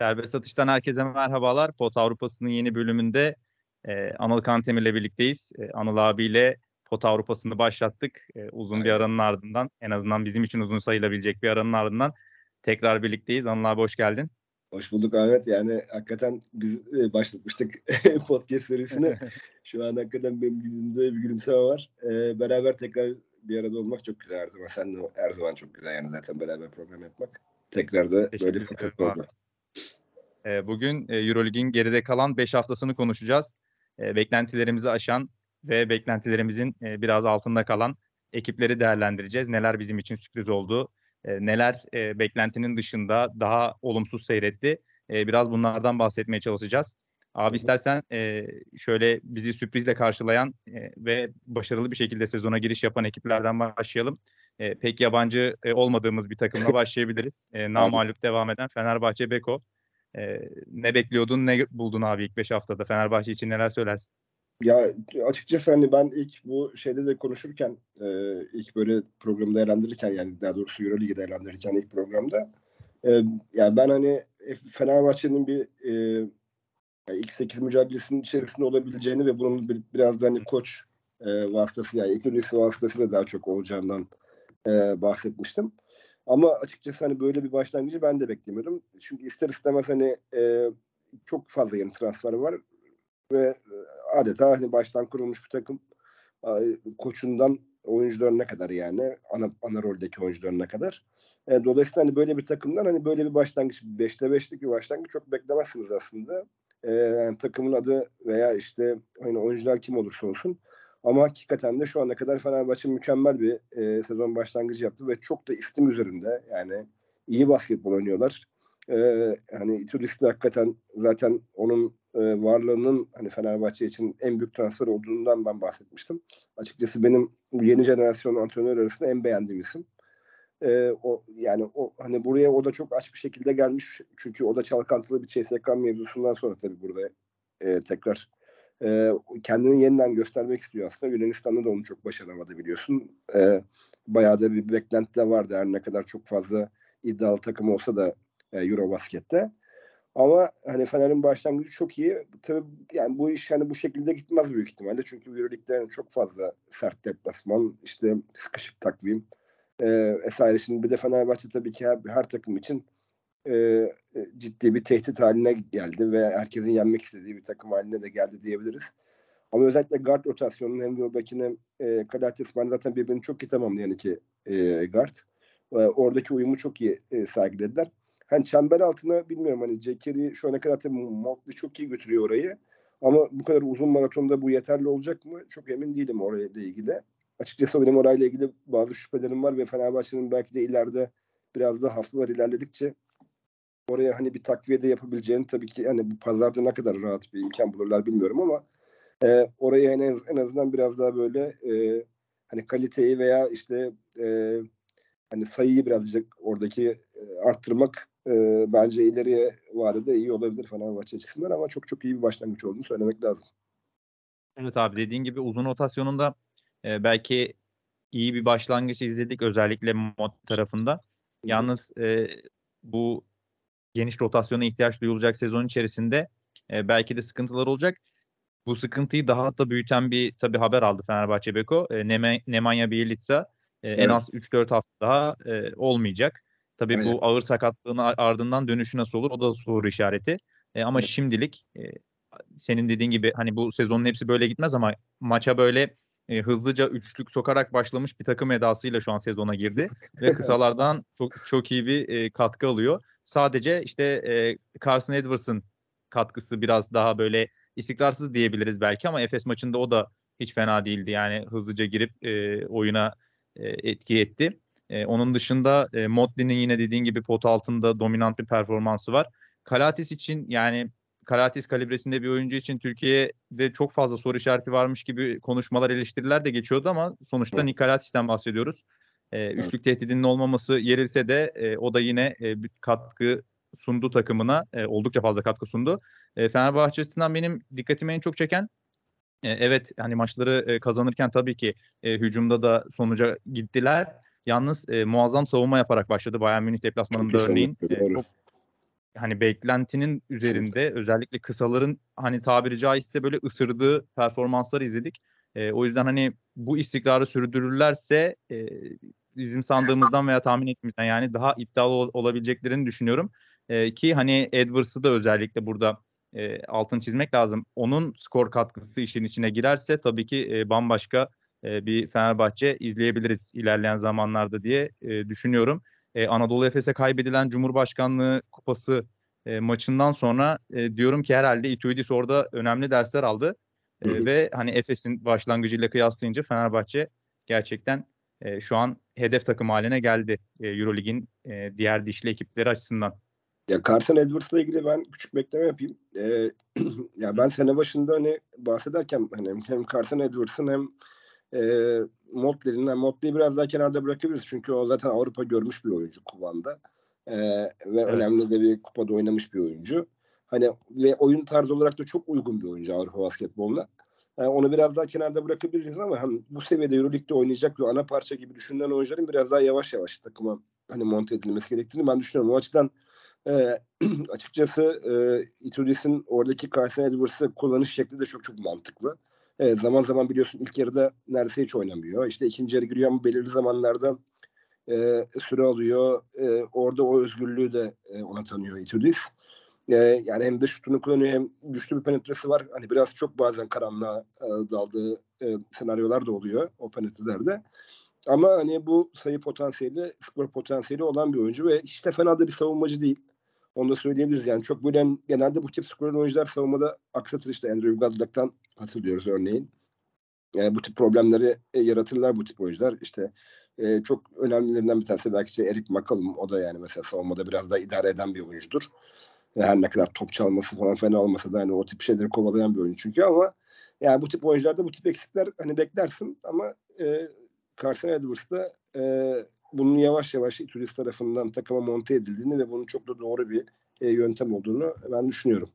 Serbest Atış'tan herkese merhabalar. Pot Avrupa'sının yeni bölümünde e, Anıl Kantemir'le birlikteyiz. E, Anıl abiyle Pot Avrupa'sını başlattık. E, uzun bir aranın ardından, en azından bizim için uzun sayılabilecek bir aranın ardından tekrar birlikteyiz. Anıl abi hoş geldin. Hoş bulduk Ahmet. Yani hakikaten biz e, başlatmıştık podcast serisini. Şu an hakikaten benim yüzümde bir gülümseme var. E, beraber tekrar bir arada olmak çok güzel her zaman. Sen de her zaman çok güzel yani zaten beraber program yapmak. Tekrar da böyle fırsat oldu. Bugün e, Eurolig'in geride kalan 5 haftasını konuşacağız. E, beklentilerimizi aşan ve beklentilerimizin e, biraz altında kalan ekipleri değerlendireceğiz. Neler bizim için sürpriz oldu, e, neler e, beklentinin dışında daha olumsuz seyretti. Biraz bunlardan bahsetmeye çalışacağız. Abi istersen şöyle bizi sürprizle karşılayan ve başarılı bir şekilde sezona giriş yapan ekiplerden başlayalım. Pek yabancı olmadığımız bir takımla başlayabiliriz. Namalup devam eden Fenerbahçe Beko. E, ne bekliyordun, ne buldun abi ilk 5 haftada? Fenerbahçe için neler söylersin? Ya açıkçası hani ben ilk bu şeyde de konuşurken e, ilk böyle programı değerlendirirken yani daha doğrusu Euroligi değerlendirirken ilk programda e, yani ben hani Fenerbahçe'nin bir e, ilk 8 mücadelesinin içerisinde olabileceğini ve bunun bir, biraz da hani koç e, vasıtası yani ikilisi vasıtasıyla daha çok olacağından e, bahsetmiştim. Ama açıkçası hani böyle bir başlangıcı ben de beklemiyordum. Çünkü ister istemez hani e, çok fazla yeni transfer var ve adeta hani baştan kurulmuş bir takım koçundan oyuncularına kadar yani ana, ana roldeki oyuncularına kadar. E, dolayısıyla hani böyle bir takımdan hani böyle bir başlangıç 5'te 5'lik bir başlangıç çok beklemezsiniz aslında. E, yani takımın adı veya işte hani oyuncular kim olursa olsun. Ama hakikaten de şu ana kadar Fenerbahçe mükemmel bir e, sezon başlangıcı yaptı ve çok da istim üzerinde yani iyi basketbol oynuyorlar. E, hani Itudis'te hakikaten zaten onun e, varlığının hani Fenerbahçe için en büyük transfer olduğundan ben bahsetmiştim. Açıkçası benim yeni jenerasyon antrenör arasında en beğendiğim isim. E, o yani o hani buraya o da çok aç bir şekilde gelmiş çünkü o da çalkantılı bir CSK mevzusundan sonra tabii burada e, tekrar e, kendini yeniden göstermek istiyor aslında. Yunanistan'da da onu çok başaramadı biliyorsun. E, bayağı da bir beklenti de vardı her ne kadar çok fazla iddialı takım olsa da e, Eurobasket'te. Ama hani Fener'in başlangıcı çok iyi. Tabii yani bu iş hani bu şekilde gitmez büyük ihtimalle. Çünkü Euroleague'de çok fazla sert deplasman, işte sıkışık takvim e, vesaire. Şimdi bir de Fenerbahçe tabii ki her, her takım için e, ciddi bir tehdit haline geldi ve herkesin yenmek istediği bir takım haline de geldi diyebiliriz. Ama özellikle guard rotasyonunun hem Wilbeck'in hem e, Kalates ben zaten birbirini çok iyi tamamlayan iki e, guard. E, oradaki uyumu çok iyi e, sergilediler. Hani çember altına bilmiyorum hani Cekeri şu ana kadar tabii Motley çok iyi götürüyor orayı. Ama bu kadar uzun maratonda bu yeterli olacak mı? Çok emin değilim orayla ilgili. Açıkçası benim orayla ilgili bazı şüphelerim var ve Fenerbahçe'nin belki de ileride biraz daha haftalar ilerledikçe oraya hani bir takviye de yapabileceğini tabii ki hani bu pazarda ne kadar rahat bir imkan bulurlar bilmiyorum ama e, oraya en, en azından biraz daha böyle e, hani kaliteyi veya işte e, hani sayıyı birazcık oradaki e, arttırmak e, bence ileriye vadede iyi olabilir Fenerbahçe açısından ama çok çok iyi bir başlangıç olduğunu söylemek lazım. Evet abi dediğin gibi uzun rotasyonunda e, belki iyi bir başlangıç izledik özellikle mod tarafında. Yalnız e, bu geniş rotasyona ihtiyaç duyulacak sezon içerisinde e, belki de sıkıntılar olacak. Bu sıkıntıyı daha da büyüten bir tabii haber aldı Fenerbahçe Beko. E, Neme, Nemanja Bjelica e, evet. en az 3-4 hafta daha e, olmayacak. Tabii evet. bu ağır sakatlığın ardından dönüşü nasıl olur o da soru işareti. E, ama evet. şimdilik e, senin dediğin gibi hani bu sezonun hepsi böyle gitmez ama maça böyle e, hızlıca üçlük sokarak başlamış bir takım edasıyla şu an sezona girdi ve kısalardan çok çok iyi bir e, katkı alıyor. Sadece işte e, Carson Edwards'ın katkısı biraz daha böyle istikrarsız diyebiliriz belki ama Efes maçında o da hiç fena değildi. Yani hızlıca girip e, oyuna e, etki etti. E, onun dışında e, Motley'nin yine dediğin gibi pot altında dominant bir performansı var. Kalatis için yani Kalatis kalibresinde bir oyuncu için Türkiye'de çok fazla soru işareti varmış gibi konuşmalar, eleştiriler de geçiyordu ama sonuçta Nikolatis'ten bahsediyoruz. E, üçlük tehdidinin olmaması yerilse de e, o da yine e, bir katkı sundu takımına. E, oldukça fazla katkı sundu. E, Fenerbahçe açısından benim dikkatimi en çok çeken e, evet hani maçları e, kazanırken tabii ki e, hücumda da sonuca gittiler. Yalnız e, muazzam savunma yaparak başladı Bayern Münih deplasmanında örneğin. E, çok hani beklentinin üzerinde özellikle kısaların hani tabiri caizse böyle ısırdığı performansları izledik. E, o yüzden hani bu istikrarı sürdürürlerse e, bizim sandığımızdan veya tahmin ettiğimizden yani daha iddialı ol- olabileceklerini düşünüyorum. E, ki hani Edwards'ı da özellikle burada e, altın çizmek lazım. Onun skor katkısı işin içine girerse tabii ki e, bambaşka e, bir Fenerbahçe izleyebiliriz ilerleyen zamanlarda diye e, düşünüyorum. E, Anadolu Efes'e kaybedilen Cumhurbaşkanlığı Kupası e, maçından sonra e, diyorum ki herhalde Ituidis orada önemli dersler aldı. Hı hı. ve hani Efes'in başlangıcıyla kıyaslayınca Fenerbahçe gerçekten e, şu an hedef takım haline geldi e, Eurolig'in e, diğer dişli ekipleri açısından. Ya Carson Edwards'la ilgili ben küçük bekleme yapayım. Ee, ya ben sene başında hani bahsederken hani hem- Carson Edwards'ın hem e, Motley'nin hem Motley'i biraz daha kenarda bırakabiliriz. Çünkü o zaten Avrupa görmüş bir oyuncu Kuban'da. Ee, ve önemli de bir kupada oynamış bir oyuncu. Hani ve oyun tarzı olarak da çok uygun bir oyuncu Avrupa basketboluna. Yani onu biraz daha kenarda bırakabiliriz ama hem bu seviyede Euroleague'de oynayacak ve ana parça gibi düşünülen oyuncuların biraz daha yavaş yavaş takıma hani monte edilmesi gerektiğini ben düşünüyorum. O açıdan e, açıkçası e, Itudis'in oradaki Carson Edwards'ı kullanış şekli de çok çok mantıklı. Evet, zaman zaman biliyorsun ilk yarıda neredeyse hiç oynamıyor. İşte ikinci yarı giriyor ama belirli zamanlarda e, süre alıyor. E, orada o özgürlüğü de e, ona tanıyor Itudis. E, yani hem de şutunu kullanıyor hem güçlü bir penetresi var. Hani biraz çok bazen karanlığa e, daldığı e, senaryolar da oluyor o penetrelerde. Ama hani bu sayı potansiyeli, skor potansiyeli olan bir oyuncu ve hiç de fena da bir savunmacı değil. Onu da söyleyebiliriz yani. Çok böyle genelde bu tip skorer oyuncular savunmada aksatır işte Andrew Godlock'tan hatırlıyoruz örneğin. Yani bu tip problemleri e, yaratırlar bu tip oyuncular. İşte e, çok önemlilerinden bir tanesi belki işte Eric McCollum. O da yani mesela savunmada biraz daha idare eden bir oyuncudur. Her ne kadar top çalması falan fena olmasa da hani o tip şeyleri kovalayan bir oyuncu çünkü ama yani bu tip oyuncularda bu tip eksikler hani beklersin ama e, Carson Edwards'da e, bunun yavaş yavaş turist tarafından takıma monte edildiğini ve bunun çok da doğru bir e, yöntem olduğunu ben düşünüyorum.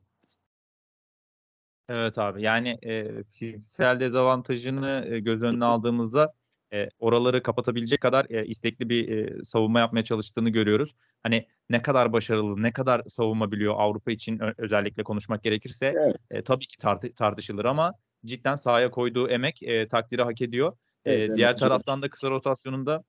Evet abi yani e, fiziksel dezavantajını e, göz önüne aldığımızda e, oraları kapatabilecek kadar e, istekli bir e, savunma yapmaya çalıştığını görüyoruz. Hani ne kadar başarılı, ne kadar savunma biliyor Avrupa için özellikle konuşmak gerekirse Evet. e, tabii ki tart- tartışılır ama cidden sahaya koyduğu emek e, takdiri hak ediyor. E, Evet, diğer evet. taraftan da kısa rotasyonunda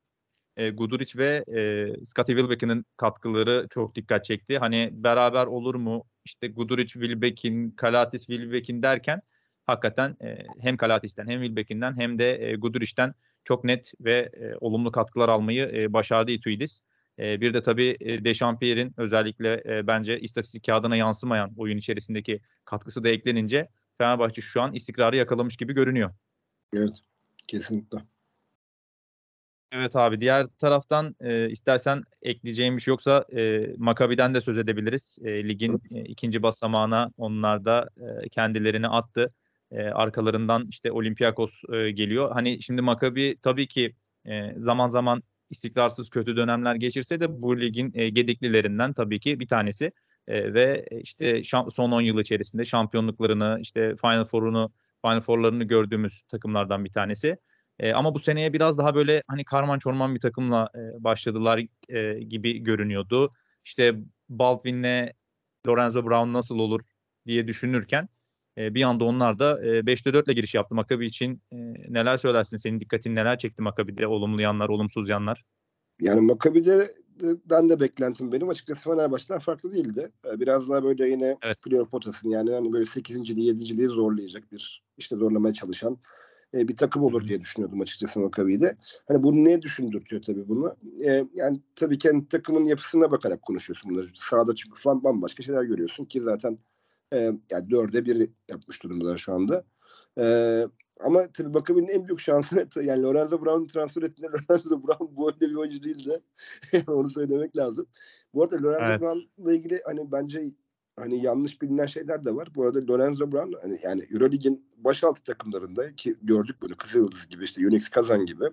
e, Guduric ve e, Scottie Wilbeck'in katkıları çok dikkat çekti. Hani beraber olur mu? İşte Guduric, Wilbeck'in, Kalatis, Wilbeck'in derken hakikaten e, hem Kalatis'ten hem Wilbeck'inden hem de e, Guduric'ten çok net ve e, olumlu katkılar almayı e, başardı Ituidis. E, bir de tabii e, Dechampierre'in özellikle e, bence istatistik kağıdına yansımayan oyun içerisindeki katkısı da eklenince Fenerbahçe şu an istikrarı yakalamış gibi görünüyor. Evet. Kesinlikle. Evet abi diğer taraftan e, istersen ekleyeceğim bir şey yoksa e, Makabi'den de söz edebiliriz. E, ligin e, ikinci basamağına onlar da e, kendilerini attı. E, arkalarından işte Olympiakos e, geliyor. Hani şimdi Makabi tabii ki e, zaman zaman istikrarsız kötü dönemler geçirse de bu ligin e, gediklilerinden tabii ki bir tanesi. Ve işte son 10 yıl içerisinde şampiyonluklarını işte Final Four'unu Final Four'larını gördüğümüz takımlardan bir tanesi. E, ama bu seneye biraz daha böyle hani karman çorman bir takımla e, başladılar e, gibi görünüyordu. İşte Baldwin'le Lorenzo Brown nasıl olur diye düşünürken e, bir anda onlar da e, 5'te 4 ile giriş yaptı. Makabi için e, neler söylersin? Senin dikkatin neler çekti Makabi'de? Olumlu yanlar, olumsuz yanlar. Yani Makabi'den de beklentim benim açıkçası Fenerbahçe'den farklı değildi. Ee, Biraz daha böyle yine Evet. playoff potasını yani hani böyle 8.liği 7.liği zorlayacak bir işte zorlamaya çalışan bir takım olur diye düşünüyordum açıkçası Makabi'de. Hani bunu ne düşündürtüyor tabii bunu? E, yani tabii kendi takımın yapısına bakarak konuşuyorsun bunları. Sahada çünkü falan bambaşka şeyler görüyorsun ki zaten e, yani dörde bir yapmış durumdalar şu anda. E, ama tabii Makabi'nin en büyük şansı yani Lorenzo Brown transfer ettiler. Lorenzo Brown bu öyle bir oyuncu değildi. Onu söylemek lazım. Bu arada Lorenzo Evet. Brown'la ilgili hani bence hani yanlış bilinen şeyler de var. Bu arada Lorenzo Brown hani yani Eurolig'in başaltı takımlarında ki gördük bunu Kızıldız gibi işte Unix Kazan gibi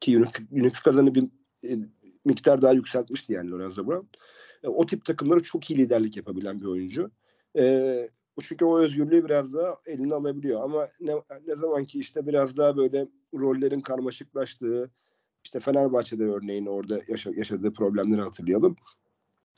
ki Unix, Unix Kazan'ı bir e, miktar daha yükseltmişti yani Lorenzo Brown. E, o tip takımlara çok iyi liderlik yapabilen bir oyuncu. E, çünkü o özgürlüğü biraz daha eline alabiliyor ama ne, ne zaman ki işte biraz daha böyle rollerin karmaşıklaştığı işte Fenerbahçe'de örneğin orada yaşa, yaşadığı problemleri hatırlayalım.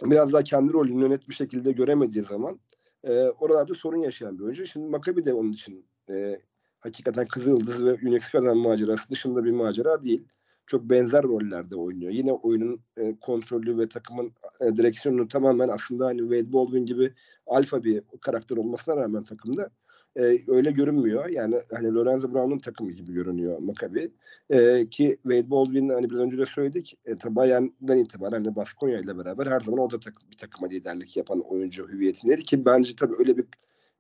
biraz daha kendi rolünü net bir şekilde göremediği zaman e, oralarda sorun yaşayan bir oyuncu. Şimdi Maccabi de onun için e, hakikaten Kızıldız ve Unix'den macerası dışında bir macera değil. Çok benzer rollerde oynuyor. Yine oyunun e, kontrolü ve takımın e, direksiyonunu tamamen aslında hani Wade Baldwin gibi alfa bir karakter olmasına rağmen takımda e, öyle görünmüyor. Yani hani Lorenzo Brown'un takımı gibi görünüyor Maccabi. E, ki Wade Baldwin hani biraz önce de söyledik. E, tabi Bayern'den itibaren hani Baskonya ile beraber her zaman o da takım, bir takıma liderlik yapan oyuncu hüviyetindeydi ki bence tabii öyle bir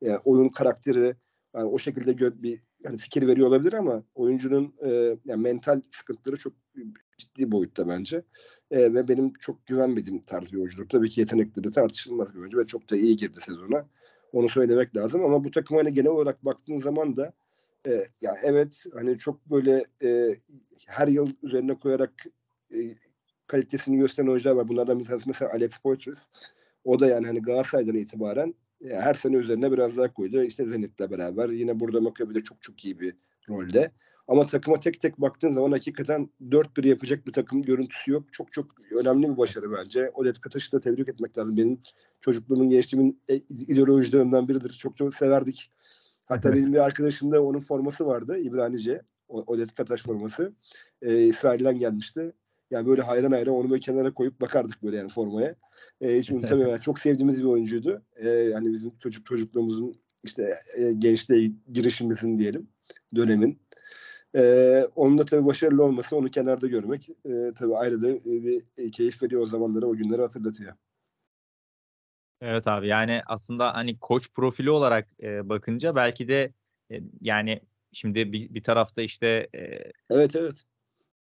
e, oyun karakteri yani o şekilde gö- bir yani fikir veriyor olabilir ama oyuncunun e, yani mental sıkıntıları çok ciddi boyutta bence. E, ve benim çok güvenmediğim tarz bir oyunculuk. Tabii ki yetenekleri tartışılmaz bir oyuncu ve çok da iyi girdi sezona. Onu söylemek lazım ama bu takım hani genel olarak baktığın zaman da e, ya evet hani çok böyle e, her yıl üzerine koyarak e, kalitesini gösteren oyuncular var. Bunlardan bir tanesi mesela Alex Poitras. O da yani hani Galatasaray'dan itibaren her sene üzerine biraz daha koydu. İşte Zenit'le beraber. Yine burada Maccabi'de çok çok iyi bir rolde. Ama takıma tek tek baktığın zaman hakikaten 4-1 yapacak bir takım görüntüsü yok. Çok çok önemli bir başarı bence. Olet Kataş'ı da tebrik etmek lazım. Benim çocukluğumun, gençliğimin e, ideolojilerinden biridir. Çok çok severdik. Hatta benim bir arkadaşımda onun forması vardı. İbranice. Odet Kataş forması. Ee, İsrail'den gelmişti. Yani böyle hayran hayran onu böyle kenara koyup bakardık böyle yani formaya. Ee, hiç unutamıyorum. Yani çok sevdiğimiz bir oyuncuydu. Ee, hani bizim çocuk çocukluğumuzun işte e, gençliğe girişimizin diyelim dönemin. Ee, onun da tabii başarılı olması, onu kenarda görmek e, tabii ayrı da bir e, keyif veriyor o zamanları, o günleri hatırlatıyor. Evet abi yani aslında hani koç profili olarak e, bakınca belki de e, yani şimdi bir, bir tarafta işte e, evet evet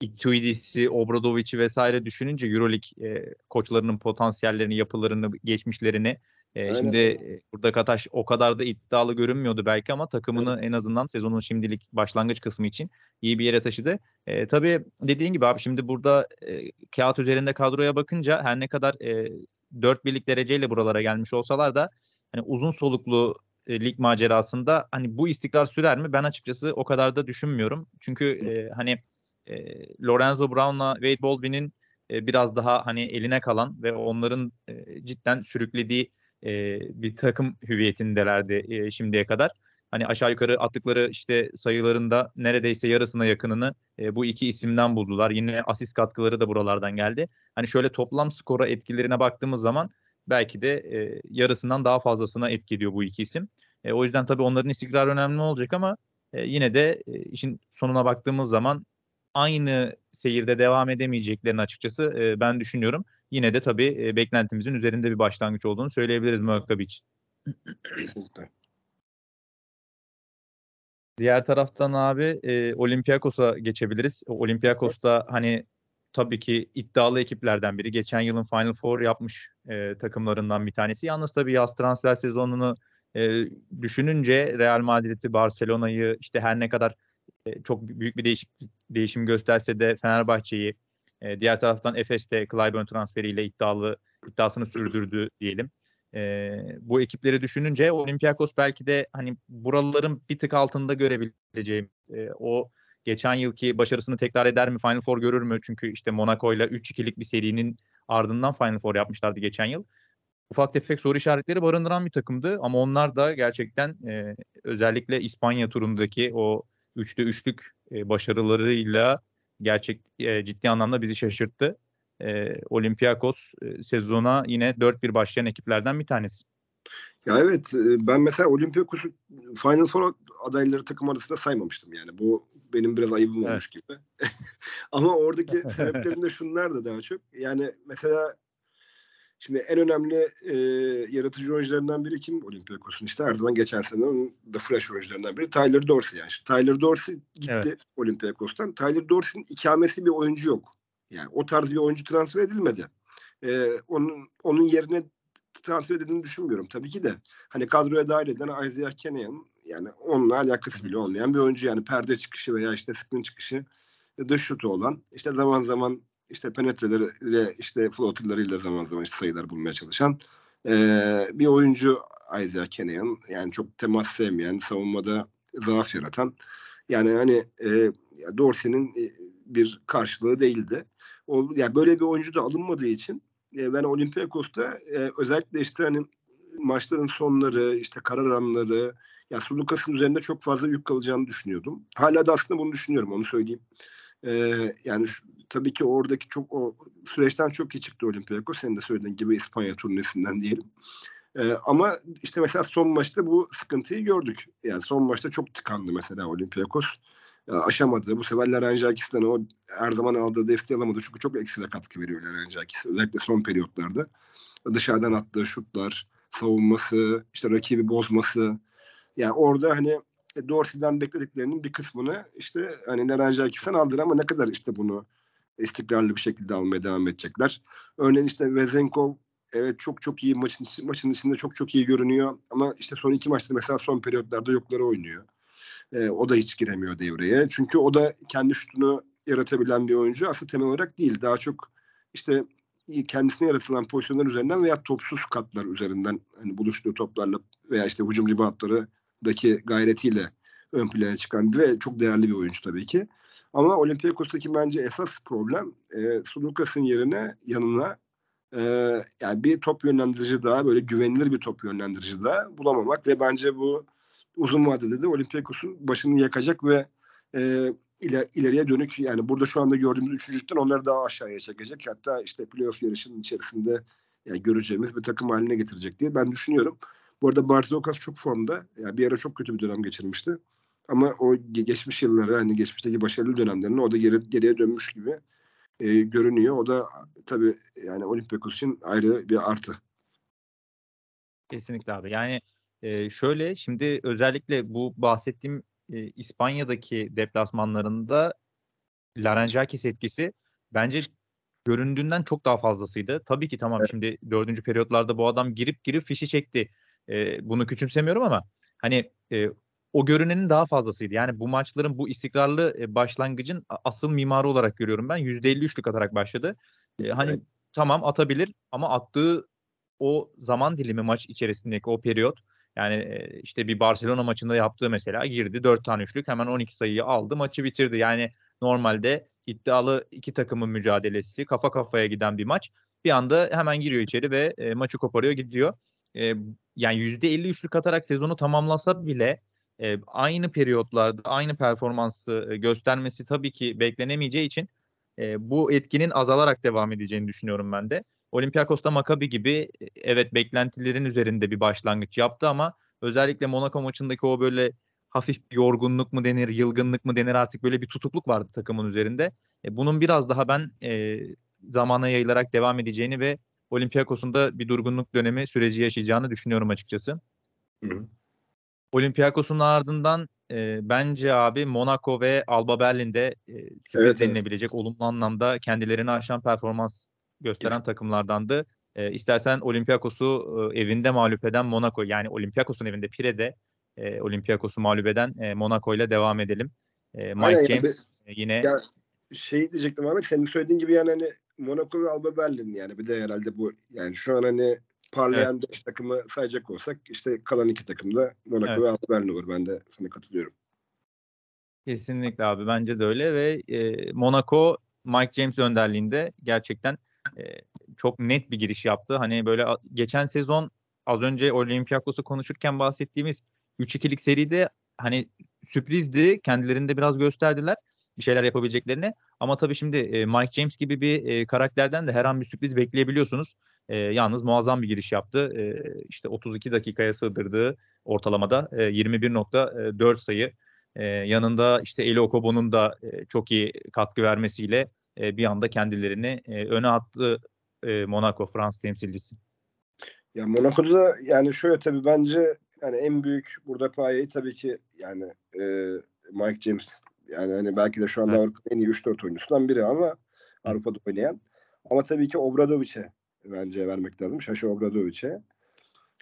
Ituidis'i, Obradovic'i vesaire düşününce EuroLeague e, koçlarının potansiyellerini, yapılarını, geçmişlerini e, şimdi e, burada Kataş o kadar da iddialı görünmüyordu belki ama takımını evet. en azından sezonun şimdilik başlangıç kısmı için iyi bir yere taşıdı. E, tabii dediğin gibi abi şimdi burada e, kağıt üzerinde kadroya bakınca her ne kadar e, 4 birlik dereceyle buralara gelmiş olsalar da hani uzun soluklu e, lig macerasında hani bu istikrar sürer mi? Ben açıkçası o kadar da düşünmüyorum. Çünkü e, hani e, Lorenzo Brown'la Wade Baldwin'in e, biraz daha hani eline kalan ve onların e, cidden sürüklediği e, bir takım hüviyetindelerdi e, şimdiye kadar. Hani aşağı yukarı attıkları işte sayılarında neredeyse yarısına yakınını e, bu iki isimden buldular. Yine asist katkıları da buralardan geldi. Hani şöyle toplam skora etkilerine baktığımız zaman belki de e, yarısından daha fazlasına etkiliyor bu iki isim. E, o yüzden tabii onların istikrarı önemli olacak ama e, yine de e, işin sonuna baktığımız zaman aynı seyirde devam edemeyeceklerini açıkçası e, ben düşünüyorum. Yine de tabii e, beklentimizin üzerinde bir başlangıç olduğunu söyleyebiliriz için. Kesinlikle. Diğer taraftan abi e, Olympiakos'a geçebiliriz. Olympiakos'ta hani tabii ki iddialı ekiplerden biri. Geçen yılın Final Four yapmış e, takımlarından bir tanesi. Yalnız tabii yaz transfer sezonunu e, düşününce Real Madrid'i, Barcelona'yı işte her ne kadar çok büyük bir değişik değişim gösterse de Fenerbahçe'yi e, diğer taraftan Efes'te Clyburn transferiyle iddialı iddiasını sürdürdü diyelim. E, bu ekipleri düşününce Olympiakos belki de hani buraların bir tık altında görebileceğim e, o geçen yılki başarısını tekrar eder mi? Final Four görür mü? Çünkü işte Monaco ile 3-2'lik bir serinin ardından Final Four yapmışlardı geçen yıl. Ufak tefek soru işaretleri barındıran bir takımdı ama onlar da gerçekten e, özellikle İspanya turundaki o üçlü üçlük e, başarılarıyla gerçek e, ciddi anlamda bizi şaşırttı. E, Olympiakos e, sezona yine 4-1 başlayan ekiplerden bir tanesi. Ya evet ben mesela Olympiakos'u Final Four adayları takım arasında saymamıştım yani. Bu benim biraz ayıbım olmuş evet. gibi. Ama oradaki sebeplerim de şunlar da daha çok. Yani mesela Şimdi en önemli e, yaratıcı oyuncularından biri kim? Olympiakos'un işte her zaman geçen sene The Fresh oyuncularından biri Tyler Dorsey yani. İşte Tyler Dorsey gitti evet. Olympiakos'tan. Tyler Dorsey'nin ikamesi bir oyuncu yok. Yani o tarz bir oyuncu transfer edilmedi. E, onun onun yerine transfer edildiğini düşünmüyorum tabii ki de. Hani kadroya dahil edilen Isaiah Kenayan yani onunla alakası bile olmayan bir oyuncu yani perde çıkışı veya işte screen çıkışı dış şutu olan işte zaman zaman işte penetreleriyle işte floaterlarıyla zaman zaman işte sayılar bulmaya çalışan e, bir oyuncu Isaiah Kenayan. Yani çok temas sevmeyen, savunmada zaaf yaratan. Yani hani e, Dorsey'nin bir karşılığı değildi. O, yani böyle bir oyuncu da alınmadığı için e, ben Olympiakos'ta e, özellikle işte hani maçların sonları, işte karar anları, ya Sulukas'ın üzerinde çok fazla yük kalacağını düşünüyordum. Hala da aslında bunu düşünüyorum, onu söyleyeyim. Ee, yani şu, tabii ki oradaki çok o süreçten çok iyi çıktı Olympiakos. Senin de söylediğin gibi İspanya turnesinden diyelim. Ee, ama işte mesela son maçta bu sıkıntıyı gördük. Yani son maçta çok tıkandı mesela Olympiakos. Ya aşamadı. Bu sefer Laranjakis'ten o her zaman aldığı desteği alamadı. Çünkü çok ekstra katkı veriyor Laranjakis. Özellikle son periyotlarda. Dışarıdan attığı şutlar, savunması, işte rakibi bozması. Yani orada hani Dorsey'den beklediklerinin bir kısmını işte hani Laranjakis'ten aldılar ama ne kadar işte bunu istikrarlı bir şekilde almaya devam edecekler. Örneğin işte Vezenkov evet çok çok iyi maçın, maçın içinde çok çok iyi görünüyor ama işte son iki maçta mesela son periyotlarda yokları oynuyor. E, o da hiç giremiyor devreye. Çünkü o da kendi şutunu yaratabilen bir oyuncu aslında temel olarak değil. Daha çok işte kendisine yaratılan pozisyonlar üzerinden veya topsuz katlar üzerinden hani buluştuğu toplarla veya işte hücum reboundlarındaki gayretiyle ön plana çıkan ve çok değerli bir oyuncu tabii ki. Ama Olympiakos'taki bence esas problem e, Sulukas'ın yerine yanına e, yani bir top yönlendirici daha böyle güvenilir bir top yönlendirici daha bulamamak ve bence bu uzun vadede de Olympiakos'un başını yakacak ve e, iler, ileriye dönük yani burada şu anda gördüğümüz üçüncülükten onları daha aşağıya çekecek. Hatta işte playoff yarışının içerisinde yani göreceğimiz bir takım haline getirecek diye ben düşünüyorum. Bu arada Barzokas çok formda. Yani bir ara çok kötü bir dönem geçirmişti. Ama o geçmiş yılları hani geçmişteki başarılı dönemlerine o da geri, geriye dönmüş gibi e, görünüyor. O da tabii yani Olympiakos için ayrı bir artı. Kesinlikle abi. Yani e, şöyle şimdi özellikle bu bahsettiğim e, İspanya'daki deplasmanlarında Larenjakis etkisi bence göründüğünden çok daha fazlasıydı. Tabii ki tamam evet. şimdi dördüncü periyotlarda bu adam girip girip fişi çekti. E, bunu küçümsemiyorum ama hani e, o görünenin daha fazlasıydı. Yani bu maçların bu istikrarlı e, başlangıcın asıl mimarı olarak görüyorum ben. %53'lük atarak başladı. E, hani evet. tamam atabilir ama attığı o zaman dilimi maç içerisindeki o periyot yani işte bir Barcelona maçında yaptığı mesela girdi 4 tane üçlük hemen 12 sayıyı aldı maçı bitirdi. Yani normalde iddialı iki takımın mücadelesi kafa kafaya giden bir maç. Bir anda hemen giriyor içeri ve e, maçı koparıyor gidiyor. E, yani %53'lük atarak sezonu tamamlasa bile e, aynı periyotlarda aynı performansı göstermesi tabii ki beklenemeyeceği için e, bu etkinin azalarak devam edeceğini düşünüyorum ben de. Olympiakos'ta Maccabi gibi evet beklentilerin üzerinde bir başlangıç yaptı ama özellikle Monaco maçındaki o böyle hafif bir yorgunluk mu denir, yılgınlık mı denir artık böyle bir tutukluk vardı takımın üzerinde. E, bunun biraz daha ben e, zamana yayılarak devam edeceğini ve Olympiakos'un da bir durgunluk dönemi süreci yaşayacağını düşünüyorum açıkçası. Hı. Olympiakos'un ardından e, bence abi Monaco ve Alba Berlin'de e, sürpriz evet, denilebilecek evet. olumlu anlamda kendilerini aşan performans gösteren evet. takımlardandı. E, istersen Olympiakos'u e, evinde mağlup eden Monaco yani Olympiakos'un evinde Pire'de e, Olympiakos'u mağlup eden e, Monaco ile devam edelim. E, Mike Aynen, James yani, yine ya, şey diyecektim Ahmet senin söylediğin gibi yani hani Monaco ve Alba Berlin yani bir de herhalde bu yani şu an hani parlayan 5 evet. takımı sayacak olsak işte kalan iki takım da Monaco evet. ve Alba Berlin olur. Ben de sana katılıyorum. Kesinlikle abi bence de öyle ve e, Monaco Mike James önderliğinde gerçekten e, çok net bir giriş yaptı. Hani böyle geçen sezon az önce Olympiakos'u konuşurken bahsettiğimiz 3-2'lik seride hani sürprizdi. Kendilerinde biraz gösterdiler bir şeyler yapabileceklerini. Ama tabii şimdi e, Mike James gibi bir e, karakterden de her an bir sürpriz bekleyebiliyorsunuz. E, yalnız muazzam bir giriş yaptı. E, işte 32 dakikaya sığdırdığı ortalamada e, 21.4 sayı. E, yanında işte Eli Okobo'nun da e, çok iyi katkı vermesiyle e, bir anda kendilerini e, öne attı e, Monaco Frans temsilcisi. Ya Monaco'da yani şöyle tabii bence yani en büyük burada payeyi tabii ki yani e, Mike James yani hani belki de şu anda evet. Avrupa'nın en iyi 3-4 oyuncusundan biri ama Avrupa'da oynayan. Ama tabii ki Obradovic'e bence vermek lazım. Şaşı Obradovic'e.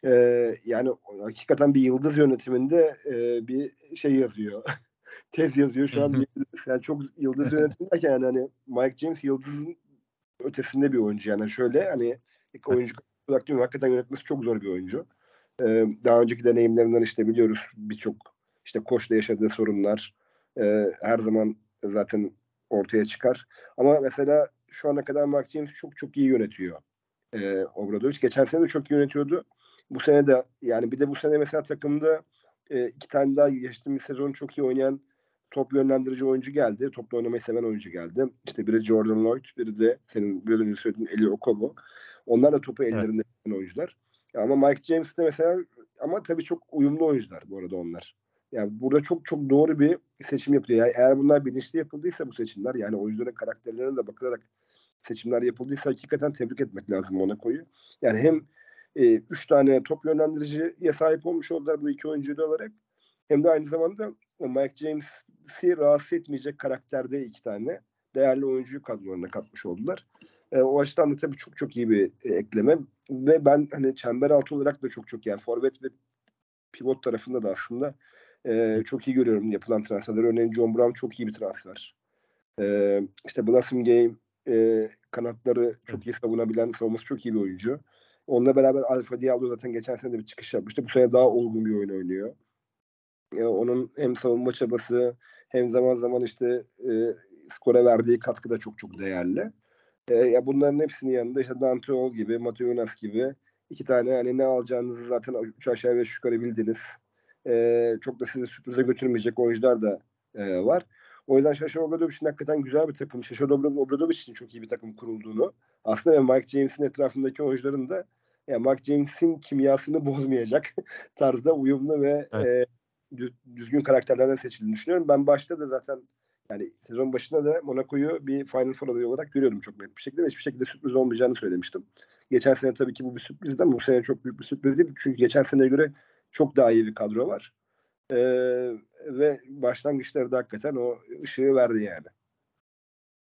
Ee, yani hakikaten bir yıldız yönetiminde e, bir şey yazıyor. Tez yazıyor şu an. yani çok yıldız yönetim derken yani hani Mike James yıldızın ötesinde bir oyuncu. Yani şöyle hani ilk oyuncu olarak diyorum hakikaten yönetmesi çok zor bir oyuncu. Ee, daha önceki deneyimlerinden işte biliyoruz birçok işte koçla yaşadığı sorunlar e, her zaman zaten ortaya çıkar. Ama mesela şu ana kadar Mark James çok çok iyi yönetiyor e, Obradoviç. Geçen sene de çok iyi yönetiyordu. Bu sene de yani bir de bu sene mesela takımda e, iki tane daha geçtiğimiz sezon çok iyi oynayan top yönlendirici oyuncu geldi. Topla oynamayı seven oyuncu geldi. İşte biri Jordan Lloyd, biri de senin biraz önce söylediğin Eli Okobo. Onlar da topu ellerinde evet. oyuncular. Ama Mike James de mesela ama tabii çok uyumlu oyuncular bu arada onlar. Yani burada çok çok doğru bir seçim yapılıyor. Yani eğer bunlar bilinçli yapıldıysa bu seçimler yani oyuncuların karakterlerine de bakılarak seçimler yapıldıysa hakikaten tebrik etmek lazım Monaco'yu. Yani hem e, üç tane top yönlendiriciye sahip olmuş oldular bu iki oyuncu olarak hem de aynı zamanda Mike James'i rahatsız etmeyecek karakterde iki tane değerli oyuncuyu kadrolarına katmış oldular. E, o açıdan da tabii çok çok iyi bir e, ekleme ve ben hani çember altı olarak da çok çok yani forvet ve pivot tarafında da aslında e, çok iyi görüyorum yapılan transferler. Örneğin John Brown çok iyi bir transfer. E, işte Blossom Game e, kanatları çok iyi savunabilen, savunması çok iyi bir oyuncu. Onunla beraber Alfa Diallo zaten geçen sene de bir çıkış yapmıştı. Bu sene daha olgun bir oyun oynuyor. E, onun hem savunma çabası hem zaman zaman işte e, skora verdiği katkı da çok çok değerli. E, ya bunların hepsinin yanında işte Dante Ol gibi, Mateo Yunus gibi iki tane hani ne alacağınızı zaten üç aşağı beş yukarı bildiniz. E, çok da sizi sürprize götürmeyecek oyuncular da e, var. O yüzden Şaşa Obradovic'in hakikaten güzel bir takım. Şaşa Obradovic için çok iyi bir takım kurulduğunu aslında Mike James'in etrafındaki oyuncuların da yani Mike James'in kimyasını bozmayacak tarzda uyumlu ve evet. e, düzgün karakterlerden seçildiğini düşünüyorum. Ben başta da zaten yani sezon başında da Monaco'yu bir Final Four adayı olarak görüyordum çok net bir şekilde. Hiçbir şekilde sürpriz olmayacağını söylemiştim. Geçen sene tabii ki bu bir sürprizdi ama bu sene çok büyük bir sürpriz değil. Çünkü geçen seneye göre çok daha iyi bir kadro var. Ee, ve başlangıçları da hakikaten o ışığı verdi yani.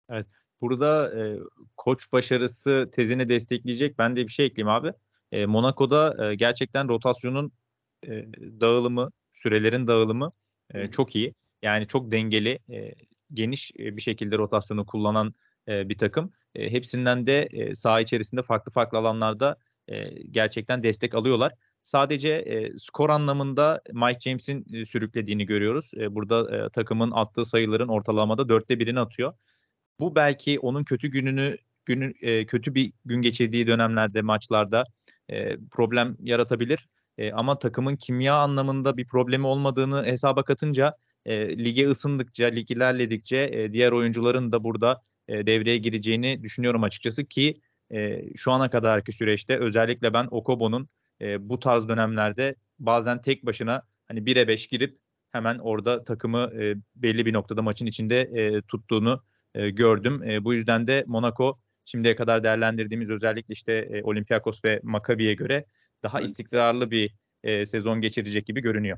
Evet. Burada e, koç başarısı tezini destekleyecek ben de bir şey ekleyeyim abi. E, Monaco'da e, gerçekten rotasyonun e, dağılımı, sürelerin dağılımı e, çok iyi. Yani çok dengeli, e, geniş e, bir şekilde rotasyonu kullanan e, bir takım. E, hepsinden de e, saha içerisinde farklı farklı alanlarda e, gerçekten destek alıyorlar. Sadece e, skor anlamında Mike James'in e, sürüklediğini görüyoruz. E, burada e, takımın attığı sayıların ortalamada dörtte birini atıyor. Bu belki onun kötü gününü günü e, kötü bir gün geçirdiği dönemlerde maçlarda e, problem yaratabilir. E, ama takımın kimya anlamında bir problemi olmadığını hesaba katınca e, lige ısındıkça, lig ilerledikçe e, diğer oyuncuların da burada e, devreye gireceğini düşünüyorum açıkçası ki e, şu ana kadarki süreçte özellikle ben Okobo'nun e, bu tarz dönemlerde bazen tek başına hani 1'e 5 girip hemen orada takımı e, belli bir noktada maçın içinde e, tuttuğunu e, gördüm. E, bu yüzden de Monaco şimdiye kadar değerlendirdiğimiz özellikle işte e, Olympiakos ve Maccabi'ye göre daha istikrarlı bir e, sezon geçirecek gibi görünüyor.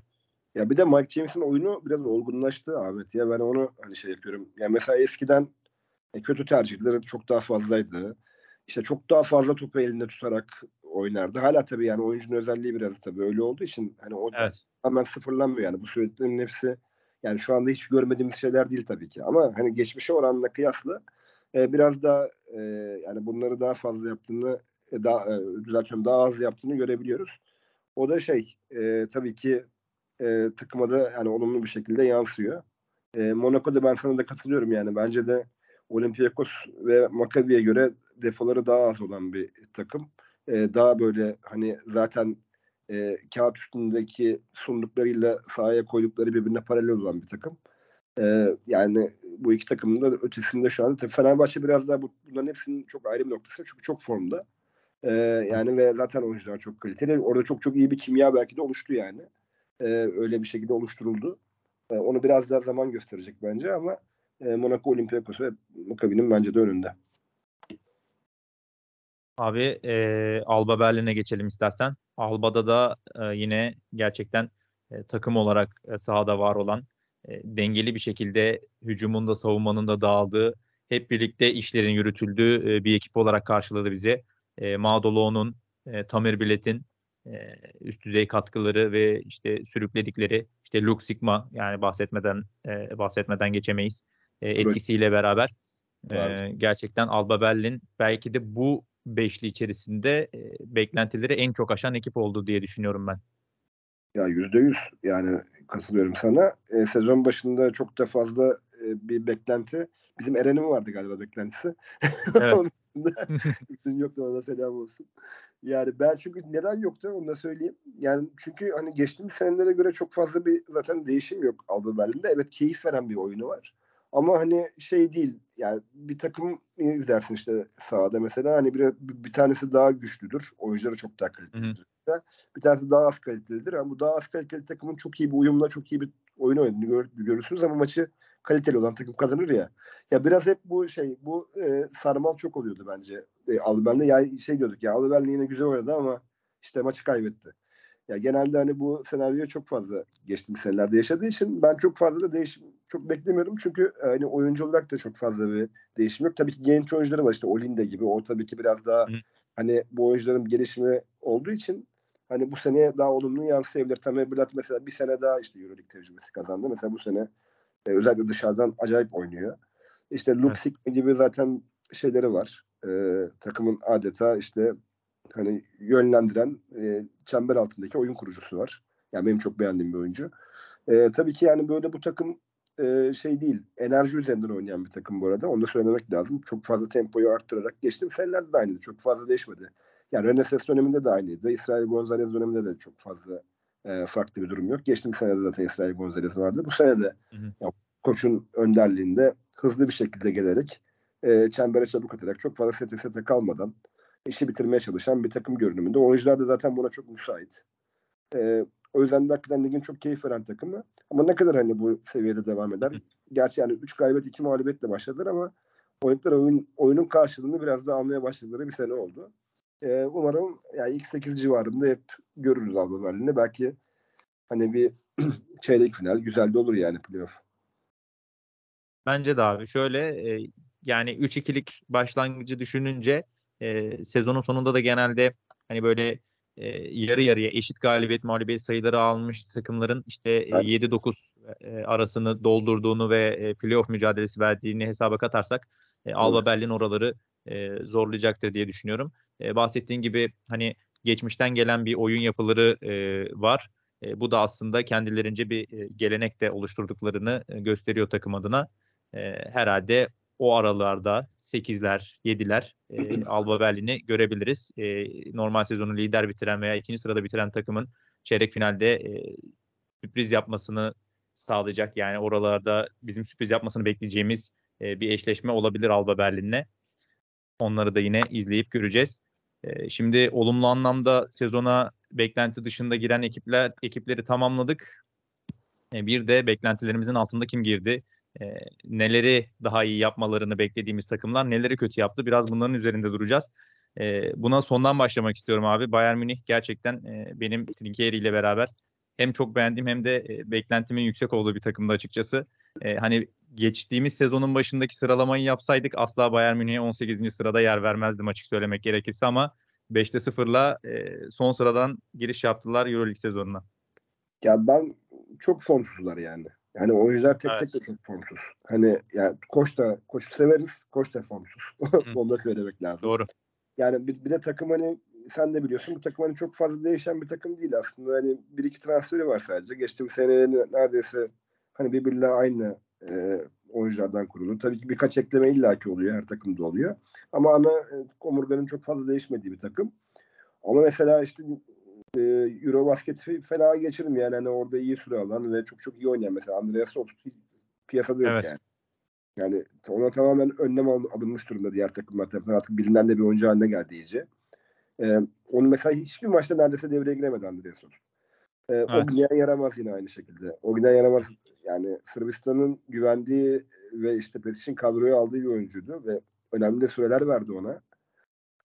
Ya bir de Mike James'in oyunu biraz olgunlaştı Ahmet ya ben onu hani şey yapıyorum. Ya mesela eskiden e, kötü tercihleri çok daha fazlaydı. İşte çok daha fazla topu elinde tutarak oynardı. Hala tabii yani oyuncunun özelliği biraz tabii öyle olduğu için hani o evet. hemen sıfırlanmıyor yani bu söylediklerin hepsi yani şu anda hiç görmediğimiz şeyler değil tabii ki ama hani geçmişe oranla kıyasla e, biraz daha e, yani bunları daha fazla yaptığını e, daha e, düzeltiyorum daha az yaptığını görebiliyoruz. O da şey e, tabii ki e, takıma da yani olumlu bir şekilde yansıyor. E, Monaco'da ben sana da katılıyorum yani bence de Olympiakos ve Maccabi'ye göre defoları daha az olan bir takım. E, daha böyle hani zaten e, kağıt üstündeki sunduklarıyla sahaya koydukları birbirine paralel olan bir takım. E, yani bu iki takımın da ötesinde şu anda. Fenerbahçe biraz daha bu, bunların hepsinin çok ayrı bir noktası. Çünkü çok formda. E, yani ve zaten oyuncular çok kaliteli. Orada çok çok iyi bir kimya belki de oluştu yani. E, öyle bir şekilde oluşturuldu. E, onu biraz daha zaman gösterecek bence ama e, Monaco Olympiakos ve Maccabi'nin bence de önünde. Abi e, Alba Berlin'e geçelim istersen. Alba'da da e, yine gerçekten e, takım olarak e, sahada var olan e, dengeli bir şekilde hücumun da savunmanın da dağıldığı, hep birlikte işlerin yürütüldüğü e, bir ekip olarak karşıladı bizi. E, Madolo'nun, e, Tamir Bilet'in e, üst düzey katkıları ve işte sürükledikleri işte Lux Sigma yani bahsetmeden e, bahsetmeden geçemeyiz e, etkisiyle beraber e, gerçekten Alba Berlin belki de bu beşli içerisinde e, beklentileri en çok aşan ekip oldu diye düşünüyorum ben. Ya yüzde yüz yani katılıyorum sana. E, sezon başında çok da fazla e, bir beklenti. Bizim Eren'in vardı galiba beklentisi. Evet. Hüseyin yoktu ona selam olsun. Yani ben çünkü neden yoktu onu da söyleyeyim. Yani çünkü hani geçtiğimiz senelere göre çok fazla bir zaten değişim yok Alba Berlin'de. Evet keyif veren bir oyunu var. Ama hani şey değil yani bir takım izlersin işte sahada mesela hani bir, bir tanesi daha güçlüdür. Oyuncuları çok daha kalitelidir. Bir tanesi daha az kalitelidir. Yani bu daha az kaliteli takımın çok iyi bir uyumla çok iyi bir oyun oynadığını gör, görürsünüz ama maçı kaliteli olan takım kazanır ya. Ya biraz hep bu şey bu e, sarmal çok oluyordu bence. E, Alben'de ya şey diyorduk ya Alben yine güzel oynadı ama işte maçı kaybetti. Ya genelde hani bu senaryo çok fazla geçtiğimiz senelerde yaşadığı için ben çok fazla da değişim çok beklemiyorum. Çünkü e, hani oyuncu olarak da çok fazla bir değişim yok. Tabii ki genç oyuncuları var işte Olinde gibi. O tabii ki biraz daha Hı. hani bu oyuncuların gelişimi olduğu için hani bu seneye daha olumlu yansıyabilir. Tamer Bülent mesela bir sene daha işte Euroleague tecrübesi kazandı. Mesela bu sene e, özellikle dışarıdan acayip oynuyor. İşte evet. gibi zaten şeyleri var. E, takımın adeta işte hani yönlendiren e, çember altındaki oyun kurucusu var. Yani benim çok beğendiğim bir oyuncu. E, tabii ki yani böyle bu takım e, şey değil. Enerji üzerinden oynayan bir takım bu arada. Onu da söylemek lazım. Çok fazla tempoyu arttırarak geçtim. Senelerde de aynıydı. Çok fazla değişmedi. Yani Reneses döneminde de aynıydı. İsrail Gonzalez döneminde de çok fazla e, farklı bir durum yok. Geçtiğim sene de zaten İsrail Gonzalez vardı. Bu sene de koçun önderliğinde hızlı bir şekilde gelerek e, çembere çabuk atarak çok fazla sete sete kalmadan işi bitirmeye çalışan bir takım görünümünde. Oyuncular da zaten buna çok müsait. E, o yüzden de hakikaten ligin çok keyif veren takımı. Ama ne kadar hani bu seviyede devam eder? Gerçi yani 3 galibiyet 2 mağlubiyetle başladılar ama oyuncular oyun, oyunun karşılığını biraz daha almaya başladıkları bir sene oldu. Ee, umarım yani ilk 8 civarında hep görürüz Alba Berlin'i. Belki hani bir çeyrek final güzel de olur yani playoff. Bence de abi şöyle e, yani 3-2'lik başlangıcı düşününce e, sezonun sonunda da genelde hani böyle e, yarı yarıya eşit galibiyet mağlubiyet sayıları almış takımların işte evet. 7-9 e, arasını doldurduğunu ve e, playoff mücadelesi verdiğini hesaba katarsak e, Alba Berlin oraları e, zorlayacaktır diye düşünüyorum. E, bahsettiğin gibi hani geçmişten gelen bir oyun yapıları e, var. E, bu da aslında kendilerince bir e, gelenek de oluşturduklarını e, gösteriyor takım adına. E, herhalde o aralarda 8'ler, 7'ler e, Alba Berlin'i görebiliriz. E, normal sezonu lider bitiren veya ikinci sırada bitiren takımın çeyrek finalde e, sürpriz yapmasını sağlayacak. Yani oralarda bizim sürpriz yapmasını bekleyeceğimiz e, bir eşleşme olabilir Alba Berlin'le. Onları da yine izleyip göreceğiz. E, şimdi olumlu anlamda sezona beklenti dışında giren ekipler ekipleri tamamladık. E, bir de beklentilerimizin altında kim girdi? E, neleri daha iyi yapmalarını beklediğimiz takımlar neleri kötü yaptı biraz bunların üzerinde duracağız. E, buna sondan başlamak istiyorum abi. Bayern Münih gerçekten e, benim Trinkieri ile beraber hem çok beğendiğim hem de e, beklentimin yüksek olduğu bir takımda açıkçası. E, hani geçtiğimiz sezonun başındaki sıralamayı yapsaydık asla Bayern Münih'e 18. sırada yer vermezdim açık söylemek gerekirse ama 5'te 0'la e, son sıradan giriş yaptılar EuroLeague sezonuna. Ya ben çok formsuzlar yani. Yani oyuncular tek evet. tek de çok formsuz. Hani yani koç da koç severiz, koç da formsuz. Onu da söylemek lazım. Doğru. Yani bir, bir de takım hani sen de biliyorsun bu takım hani çok fazla değişen bir takım değil aslında. Hani bir iki transferi var sadece. Geçtiğimiz sene neredeyse hani birbiriyle aynı e, oyunculardan kurulu. Tabii ki birkaç ekleme illaki oluyor. Her takımda oluyor. Ama ana e, omurganın çok fazla değişmediği bir takım. Ama mesela işte e, Eurobasket fena geçirim yani. Hani orada iyi süre alan ve çok çok iyi oynayan mesela Andreas Roth piyasada yok evet. yani. Yani ona tamamen önlem alınmış durumda diğer takımlar tarafından. Artık bilinen de bir oyuncu haline geldi iyice. Ee, onu mesela hiçbir maçta neredeyse devreye giremedi Andreas Roth. Ee, evet. Ognian yaramaz yine aynı şekilde. Ognian yaramaz yani Sırbistan'ın güvendiği ve işte Pesic'in kadroya aldığı bir oyuncuydu ve önemli de süreler verdi ona.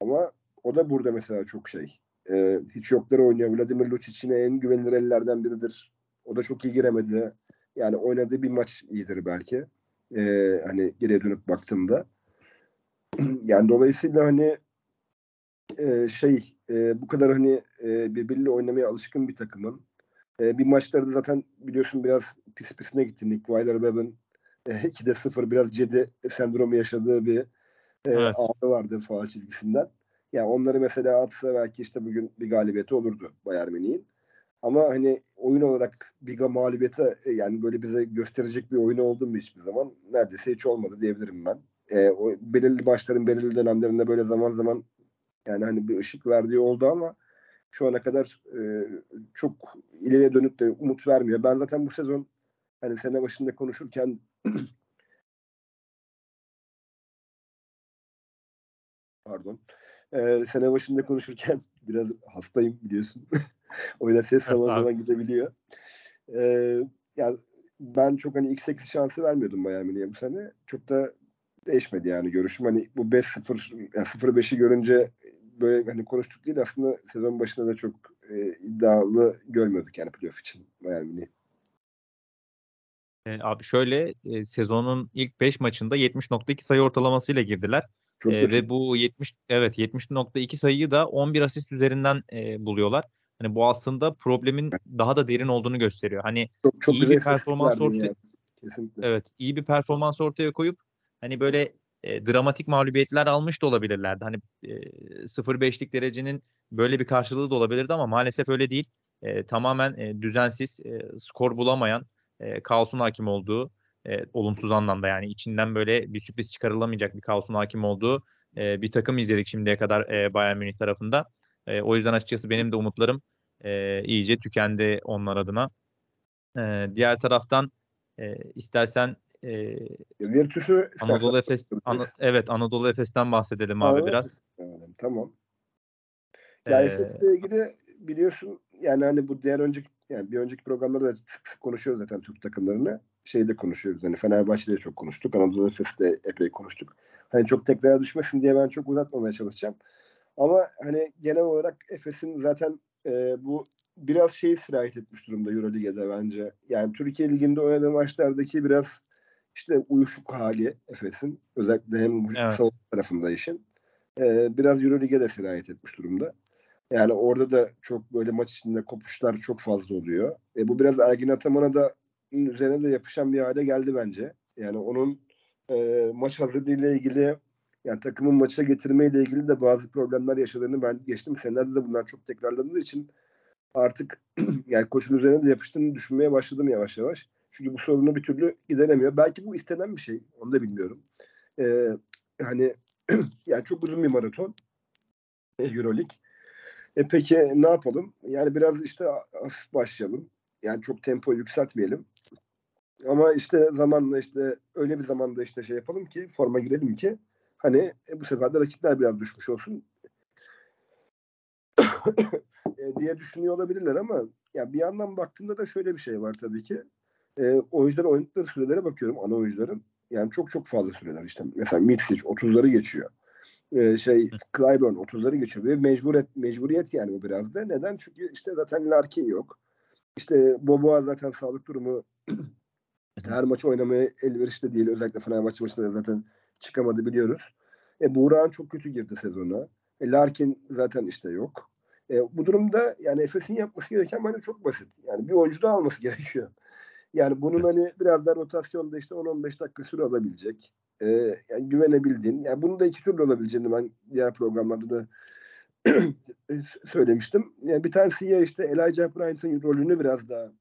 Ama o da burada mesela çok şey e, hiç yokları oynuyor. Vladimir Lucic'ine en güvenilir ellerden biridir. O da çok iyi giremedi. Yani oynadığı bir maç iyidir belki. E, hani geriye dönüp baktığımda. yani dolayısıyla hani e, şey e, bu kadar hani e, birbiriyle oynamaya alışkın bir takımın e, bir maçlarda zaten biliyorsun biraz pis pisine gitti. Nick Weiler-Bebb'in e, 2'de 0 biraz cedi sendromu yaşadığı bir e, evet. anı vardı faal çizgisinden. Yani onları mesela atsa belki işte bugün bir galibiyeti olurdu Bayern Münih'in. Ama hani oyun olarak bir mağlubiyete yani böyle bize gösterecek bir oyun oldu mu hiçbir zaman? Neredeyse hiç olmadı diyebilirim ben. e, o belirli maçların belirli dönemlerinde böyle zaman zaman yani hani bir ışık verdiği oldu ama şu ana kadar e, çok ileriye dönüp de umut vermiyor. Ben zaten bu sezon hani sene başında konuşurken pardon e, sene başında konuşurken biraz hastayım biliyorsun. o yüzden ses zaman Evet, zaman gidebiliyor. E, yani ben çok hani X8 şansı vermiyordum Münih'e bu sene. Çok da değişmedi yani görüşüm. Hani bu 5-0 yani 0-5'i görünce böyle hani konuştuk değil aslında sezon başında da çok e, iddialı görmüyorduk yani playoff için Münih. E, abi şöyle e, sezonun ilk 5 maçında 70.2 sayı ortalamasıyla girdiler. Çok E, ve bu 70 evet 70.2 sayıyı da 11 asist üzerinden e, buluyorlar. Hani bu aslında problemin daha da derin olduğunu gösteriyor. Hani çok, çok iyi bir performans ortaya- yani. Kesinlikle. evet iyi bir performans ortaya koyup hani böyle e, dramatik mağlubiyetler almış da olabilirlerdi. Hani e, 0-5'lik derecenin böyle bir karşılığı da olabilirdi ama maalesef öyle değil. E, tamamen e, düzensiz, e, skor bulamayan, e, kaosun hakim olduğu, e, olumsuz anlamda yani içinden böyle bir sürpriz çıkarılamayacak bir kaosun hakim olduğu e, bir takım izledik şimdiye kadar e, Bayern Münih tarafında. E, o yüzden açıkçası benim de umutlarım e, iyice tükendi onlar adına. E, diğer taraftan e, istersen e, istersen Anadolu Efes. Ana- evet Anadolu Efes'ten bahsedelim abi Anadolu biraz. Efes'ten Tamam. Ya Ee, Efes'le ilgili biliyorsun yani hani bu diğer önceki yani bir önceki programlarda da sık sık konuşuyoruz zaten Türk takımlarını. Şeyde konuşuyoruz. Hani Fenerbahçe'de çok konuştuk. Anadolu Efes'te epey konuştuk. Hani çok tekrar düşmesin diye ben çok uzatmamaya çalışacağım. Ama hani genel olarak Efes'in zaten e, bu biraz şeyi sirayet etmiş durumda Euroleague'de bence. Yani Türkiye Ligi'nde oynadığı maçlardaki biraz işte uyuşuk hali Efes'in. Özellikle hem Evet. savunma tarafında işin. E, biraz Euroleague'e de sirayet etmiş durumda. Yani orada da çok böyle maç içinde kopuşlar çok fazla oluyor. E, bu biraz Ergin Ataman'a da üzerine de yapışan bir hale geldi bence. Yani onun e, maç hazırlığıyla ilgili yani takımın maça getirmeyle ilgili de bazı problemler yaşadığını ben geçtim senelerde de bunlar çok tekrarlandığı için artık yani koçun üzerine de yapıştığını düşünmeye başladım yavaş yavaş. Çünkü bu sorunu bir türlü gideremiyor. Belki bu istenen bir şey. Onu da bilmiyorum. Ee, hani yani çok uzun bir maraton. E, Euroleague. E peki ne yapalım? Yani biraz işte hafif başlayalım. Yani çok tempo yükseltmeyelim. Ama işte zamanla işte öyle bir zamanda işte şey yapalım ki forma girelim ki hani e, bu sefer de rakipler biraz düşmüş olsun e, diye düşünüyor olabilirler ama ya bir yandan baktığımda da şöyle bir şey var tabii ki. E, oyuncuların oynadıkları sürelere bakıyorum ana oyuncuların. Yani çok çok fazla süreler işte. Mesela Mitsic 30'ları geçiyor. E, şey Clyburn 30'ları geçiyor ve mecburiyet, mecburiyet yani bu biraz da. Neden? Çünkü işte zaten Larkin yok. İşte Boboa zaten sağlık durumu işte her maç oynamaya elverişli değil. Özellikle Fenerbahçe maçında da zaten çıkamadı biliyoruz. E, Buğra'nın çok kötü girdi sezona. E, Larkin zaten işte yok. E, bu durumda yani Efes'in yapması gereken bence çok basit. Yani bir oyuncu da alması gerekiyor. Yani bunun hani biraz da rotasyonda işte 10-15 dakika süre alabilecek. E, yani güvenebildiğin. Yani bunu da iki türlü olabileceğini ben diğer programlarda da söylemiştim. Yani bir tanesi ya işte Elijah Bryant'ın rolünü biraz daha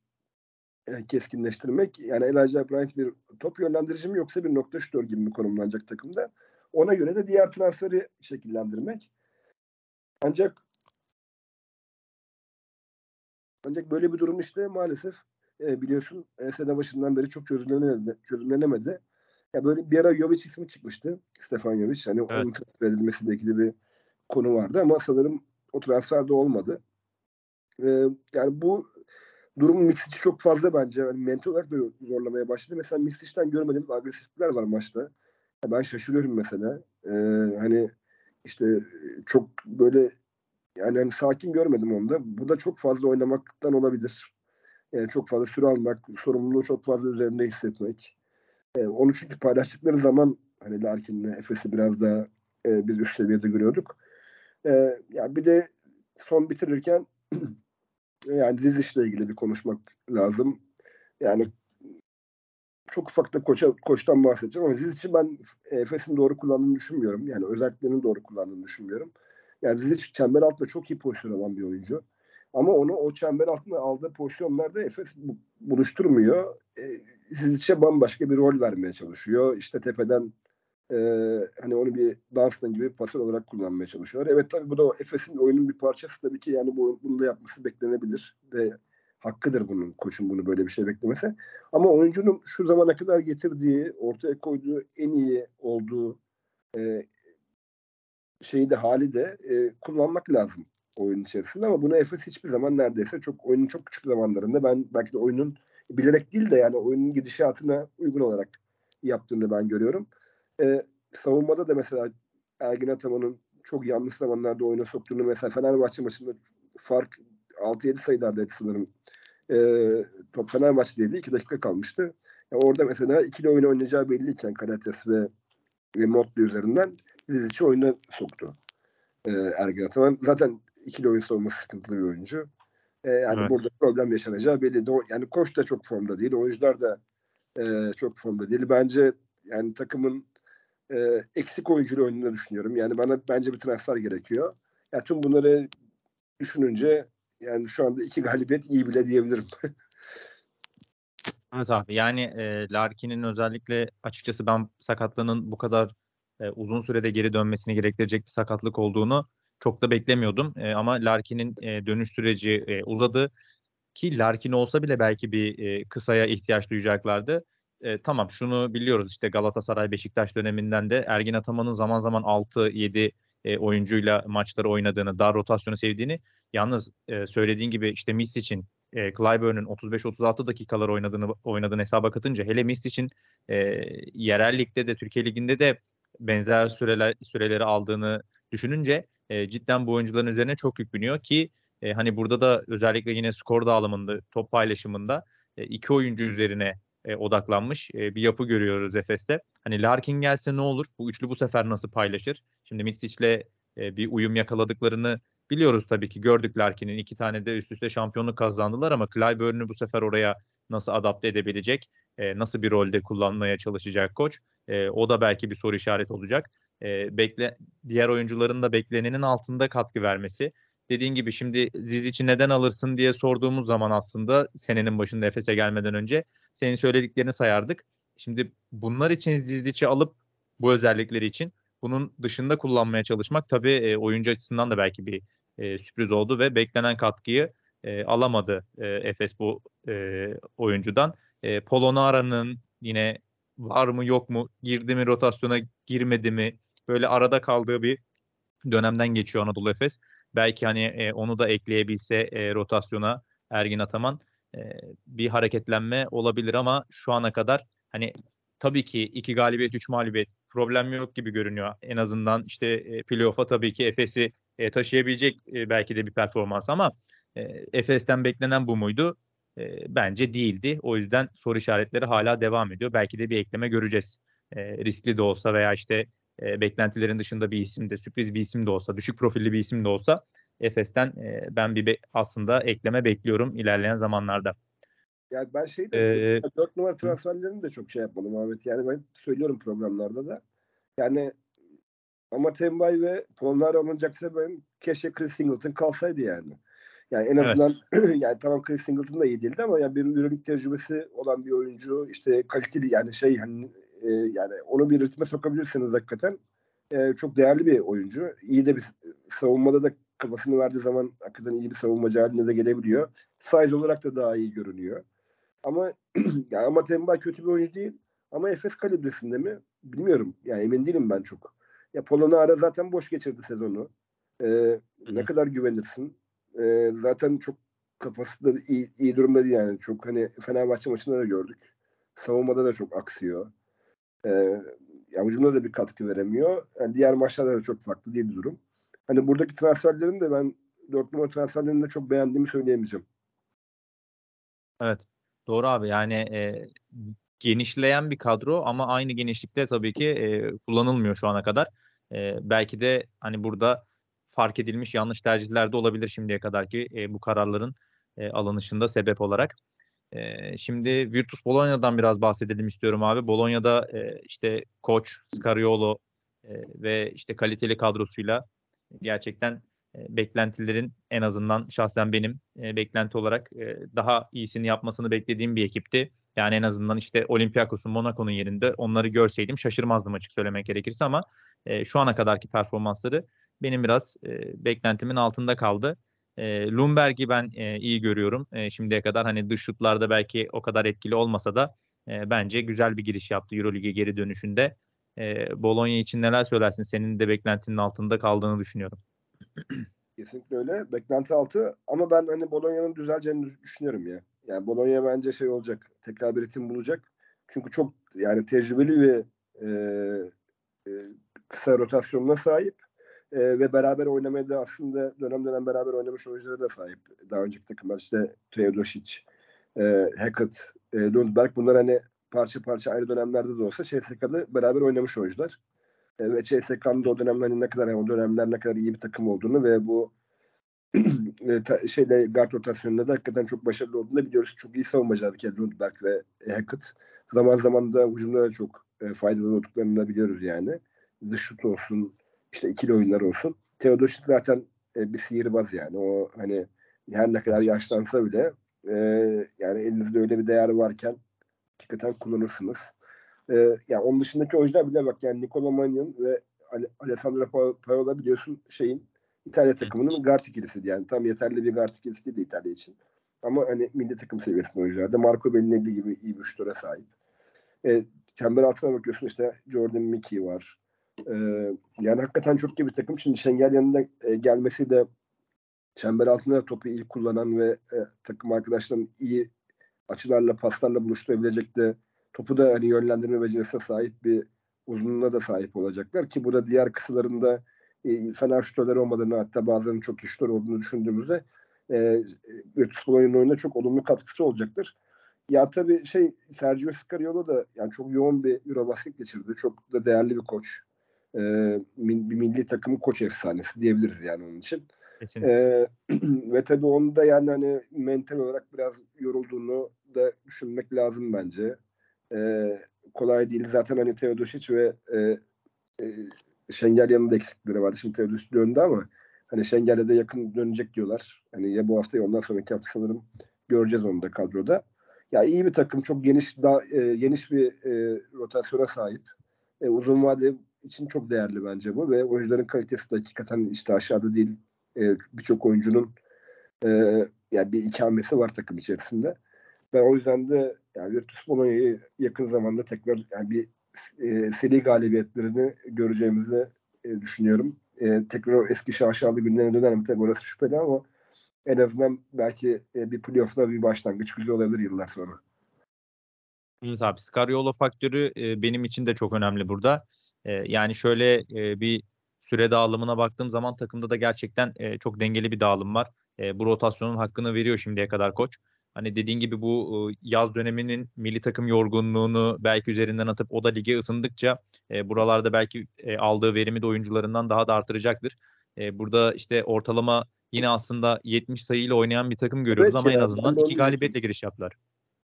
keskinleştirmek. Yani Elijah Bryant bir top yönlendirici mi yoksa bir nokta şutör gibi mi konumlanacak takımda? Ona göre de diğer transferi şekillendirmek. Ancak ancak böyle bir durum işte maalesef e, biliyorsun e, sene başından beri çok çözümlenemedi. çözümlenemedi. Ya böyle bir ara Jovic ismi çıkmıştı. Stefan Jovic. Hani Evet. onun transfer edilmesiyle ilgili bir konu vardı ama sanırım o transfer de olmadı. E, yani bu durum Misic'i çok fazla bence. Yani mental olarak da zorlamaya başladı. Mesela Misic'ten görmediğimiz agresiflikler var maçta. Ya ben şaşırıyorum mesela. Ee, hani işte çok böyle yani hani sakin görmedim onu da. Bu da çok fazla oynamaktan olabilir. Yani çok fazla süre almak, sorumluluğu çok fazla üzerinde hissetmek. Ee, onu çünkü paylaştıkları zaman hani Larkin'le Efes'i biraz daha e, biz üst seviyede görüyorduk. Ee, yani bir de son bitirirken yani Zizic'le ilgili bir konuşmak lazım. Yani çok ufak da koça, koçtan bahsedeceğim ama Zizic'i ben Efes'in doğru kullandığını düşünmüyorum. Yani özelliklerini doğru kullandığını düşünmüyorum. Yani Zizic çember altında çok iyi pozisyon alan bir oyuncu. Ama onu o çember altında aldığı pozisyonlarda Efes bu- buluşturmuyor. E, Zizic'e bambaşka bir rol vermeye çalışıyor. İşte tepeden e, hani onu bir dansman gibi bir pasör olarak kullanmaya çalışıyorlar. Evet tabii bu da Efes'in oyunun bir parçası tabii ki yani bu, bunu da yapması beklenebilir ve hakkıdır bunun koçun bunu böyle bir şey beklemesi. Ama oyuncunun şu zamana kadar getirdiği, ortaya koyduğu en iyi olduğu e, şeyi de hali de e, kullanmak lazım oyun içerisinde ama bunu Efes hiçbir zaman neredeyse çok oyunun çok küçük zamanlarında ben belki de oyunun bilerek değil de yani oyunun gidişatına uygun olarak yaptığını ben görüyorum. E, savunmada da mesela Ergin Ataman'ın çok yanlış zamanlarda oyuna soktuğunu mesela Fenerbahçe maçında fark 6-7 sayılardaydı sanırım. E, top Fenerbahçe'deydi. 2 dakika kalmıştı. Yani orada mesela ikili oyun oynayacağı belliyken Karates ve, ve Motley üzerinden Zizic'i oyuna soktu. E, Ergin Ataman. Zaten ikili oyun savunması sıkıntılı bir oyuncu. E, yani Evet. burada problem yaşanacağı belli. De, yani koç da çok formda değil. Oyuncular da e, çok formda değil. Bence yani takımın e, eksik oyuncuyla oynadığını düşünüyorum. Yani bana bence bir transfer gerekiyor. Ya tüm bunları düşününce yani şu anda iki galibiyet iyi bile diyebilirim. Evet abi yani e, Larkin'in özellikle açıkçası ben sakatlığının bu kadar e, uzun sürede geri dönmesini gerektirecek bir sakatlık olduğunu çok da beklemiyordum. E, ama Larkin'in e, dönüş süreci e, uzadı ki Larkin olsa bile belki bir e, kısaya ihtiyaç duyacaklardı. E, tamam şunu biliyoruz işte Galatasaray Beşiktaş döneminden de Ergin Ataman'ın zaman zaman 6-7 e, oyuncuyla maçları oynadığını, dar rotasyonu sevdiğini yalnız e, söylediğin gibi işte Misic'in e, Clyburn'un 35-36 dakikalar oynadığını oynadığını hesaba katınca hele Misic'in e, yerel ligde de Türkiye liginde de benzer süreler süreleri aldığını düşününce e, cidden bu oyuncuların üzerine çok yük biniyor ki e, hani burada da özellikle yine skor dağılımında, top paylaşımında e, iki oyuncu üzerine e, odaklanmış e, bir yapı görüyoruz Efes'te. Hani Larkin gelse ne olur? Bu üçlü bu sefer nasıl paylaşır? Şimdi Mitsic'le e, bir uyum yakaladıklarını biliyoruz tabii ki. Gördük Larkin'in iki tane de üst üste şampiyonluk kazandılar ama Clyburn'u bu sefer oraya nasıl adapte edebilecek? E, nasıl bir rolde kullanmaya çalışacak koç? E, o da belki bir soru işareti olacak. E, bekle diğer oyuncuların da beklenenin altında katkı vermesi. Dediğin gibi şimdi Zizic'i neden alırsın diye sorduğumuz zaman aslında senenin başında Efes'e gelmeden önce senin söylediklerini sayardık. Şimdi bunlar için Zizic'i alıp bu özellikleri için bunun dışında kullanmaya çalışmak tabii e, oyuncu açısından da belki bir e, sürpriz oldu ve beklenen katkıyı e, alamadı e, Efes bu e, oyuncudan. E, Polonara'nın yine var mı yok mu girdi mi rotasyona girmedi mi böyle arada kaldığı bir dönemden geçiyor Anadolu Efes. Belki hani e, onu da ekleyebilse e, rotasyona Ergin Ataman e, bir hareketlenme olabilir ama şu ana kadar hani tabii ki iki galibiyet, üç mağlubiyet problem yok gibi görünüyor. En azından işte e, playoff'a tabii ki Efes'i e, taşıyabilecek e, belki de bir performans ama e, Efes'ten beklenen bu muydu? E, bence değildi. O yüzden soru işaretleri hala devam ediyor. Belki de bir ekleme göreceğiz. E, riskli de olsa veya işte e, beklentilerin dışında bir isim de sürpriz bir isim de olsa, düşük profilli bir isim de olsa Efes'ten e, ben bir be- aslında ekleme bekliyorum ilerleyen zamanlarda. Yani ben şey de Ee, 4 numara transferlerini de çok şey yapmadım Ahmet. Yani ben söylüyorum programlarda da. Yani ama Tembay ve Polonara alınacaksa ben keşke Chris Singleton kalsaydı yani. Yani en Evet. azından yani tamam Chris Singleton da iyi değildi ama yani bir Euroleague tecrübesi olan bir oyuncu işte kaliteli yani şey hani e, yani onu bir ritme sokabilirsiniz hakikaten. E, çok değerli bir oyuncu. İyi de bir savunmada da kafasını verdiği zaman hakikaten iyi bir savunmacı haline de gelebiliyor. Size olarak da daha iyi görünüyor. Ama yani ama Tembay kötü bir oyuncu değil. Ama Efes kalibresinde mi? Bilmiyorum. Yani emin değilim ben çok. Ya Polonara zaten boş geçirdi sezonu. Ee, ne kadar güvenirsin? Ee, zaten çok kafası da iyi, iyi durumda değil yani. Çok hani Fenerbahçe maçında da gördük. Savunmada da çok aksıyor. Ee, ya hücumda da bir katkı veremiyor. Yani diğer maçlarda da çok farklı değil durum. Hani buradaki transferlerin de ben 4 numara transferlerini de çok beğendiğimi söyleyemeyeceğim. Evet. Doğru abi. Yani e, genişleyen bir kadro ama aynı genişlikte tabii ki e, kullanılmıyor şu ana kadar. E, belki de hani burada fark edilmiş yanlış tercihler de olabilir şimdiye kadarki e, bu kararların e, alınışında sebep olarak. E, şimdi Virtus Bologna'dan biraz bahsedelim istiyorum abi. Bologna'da e, işte koç Scariolo e, ve işte kaliteli kadrosuyla gerçekten e, beklentilerin en azından şahsen benim e, beklenti olarak e, daha iyisini yapmasını beklediğim bir ekipti. Yani en azından işte Olympiakos'un, Monaco'nun yerinde onları görseydim şaşırmazdım açık söylemek gerekirse ama e, şu ana kadarki performansları benim biraz e, beklentimin altında kaldı. E, Lumberg'i ben e, iyi görüyorum e, şimdiye kadar. Hani dış şutlarda belki o kadar etkili olmasa da e, bence güzel bir giriş yaptı Euroleague'e geri dönüşünde. E, Bologna için neler söylersin? Senin de beklentinin altında kaldığını düşünüyorum. Kesinlikle öyle. Beklenti altı ama ben hani Bologna'nın düzeleceğini düşünüyorum ya. Yani Bologna bence şey olacak. Tekrar bir ritim bulacak. Çünkü çok yani tecrübeli bir e, e, kısa rotasyonuna sahip e, ve beraber oynamaya da aslında dönem dönem beraber oynamış oyunculara da sahip. Daha önceki takımlar işte Teodosic, e, Hackett, e, Lundberg bunlar hani parça parça ayrı dönemlerde de olsa CSK'da beraber oynamış oyuncular. E, ve CSK'nın da o dönemler hani ne kadar yani o dönemler ne kadar iyi bir takım olduğunu ve bu e, ta, şeyle guard rotasyonunda da hakikaten çok başarılı olduğunu biliyoruz. Çok iyi savunmacılar bir kere Lundberg ve Hackett. Zaman zaman da hücumda da çok e, faydalı olduklarını da biliyoruz yani. Dış şut olsun, işte ikili oyunlar olsun. Teodosic zaten e, bir sihirbaz yani. O hani her ne kadar yaşlansa bile e, yani elinizde öyle bir değer varken hakikaten kullanırsınız. E, yani onun dışındaki oyuncular bile bak yani Nikola Mannion ve Alessandro Paola biliyorsun şeyin İtalya takımının guard ikilisiydi. Yani tam yeterli bir guard ikilisi değil İtalya için. Ama hani milli takım seviyesinde oyuncularda Marco Bellinelli gibi iyi bir şutura sahip. E, çember altına bakıyorsun işte Jordan Mickey var. E, yani hakikaten çok iyi bir takım. Şimdi Şengel yanında e, gelmesi de çember altında topu iyi kullanan ve e, takım arkadaşlarının iyi açılarla paslarla buluşturabilecek de topu da hani yönlendirme becerisine sahip bir uzunluğuna da sahip olacaklar ki bu da diğer kısılarında e, fena şutörler olmadığını hatta bazılarının çok iyi olduğunu düşündüğümüzde e, Virtus Bologna'nın oyununa çok olumlu katkısı olacaktır. Ya tabii şey Sergio Scariolo da yani çok yoğun bir Eurobasket geçirdi. Çok da değerli bir koç. E, bir milli takımın koç efsanesi diyebiliriz yani onun için. E, ve tabii onu da yani hani mental olarak biraz yorulduğunu da düşünmek lazım bence. E, kolay değil. Zaten hani Teodosic ve e, e, Şengel yanında eksikleri vardı. Şimdi Teodosic döndü ama hani Şengel'e de yakın dönecek diyorlar. Hani ya bu hafta ya ondan sonraki hafta sanırım göreceğiz onu da kadroda. Ya iyi bir takım, çok geniş daha e, geniş bir e, rotasyona sahip. E, uzun vade için çok değerli bence bu ve oyuncuların kalitesi de hakikaten işte aşağıda değil. E, Birçok oyuncunun e, yani bir ikamesi var takım içerisinde. Ben o yüzden de yani Virtus Bologna'yı yakın zamanda tekrar yani bir e, seri galibiyetlerini göreceğimizi e, düşünüyorum. E, tekrar o eski şaşalı günlerine döner mi tabii orası şüpheli ama en azından belki e, bir playoff'la bir başlangıç güzel olabilir yıllar sonra. Evet abi Scariolo faktörü e, benim için de çok önemli burada. E, yani şöyle e, bir süre dağılımına baktığım zaman takımda da gerçekten e, çok dengeli bir dağılım var. E, bu rotasyonun hakkını veriyor şimdiye kadar koç. Hani dediğin gibi bu yaz döneminin milli takım yorgunluğunu belki üzerinden atıp o da lige ısındıkça e, buralarda belki e, aldığı verimi de oyuncularından daha da artıracaktır. E, burada işte ortalama yine aslında 70 sayıyla oynayan bir takım görüyoruz evet ama ya, en azından iki galibiyetle giriş yaptılar.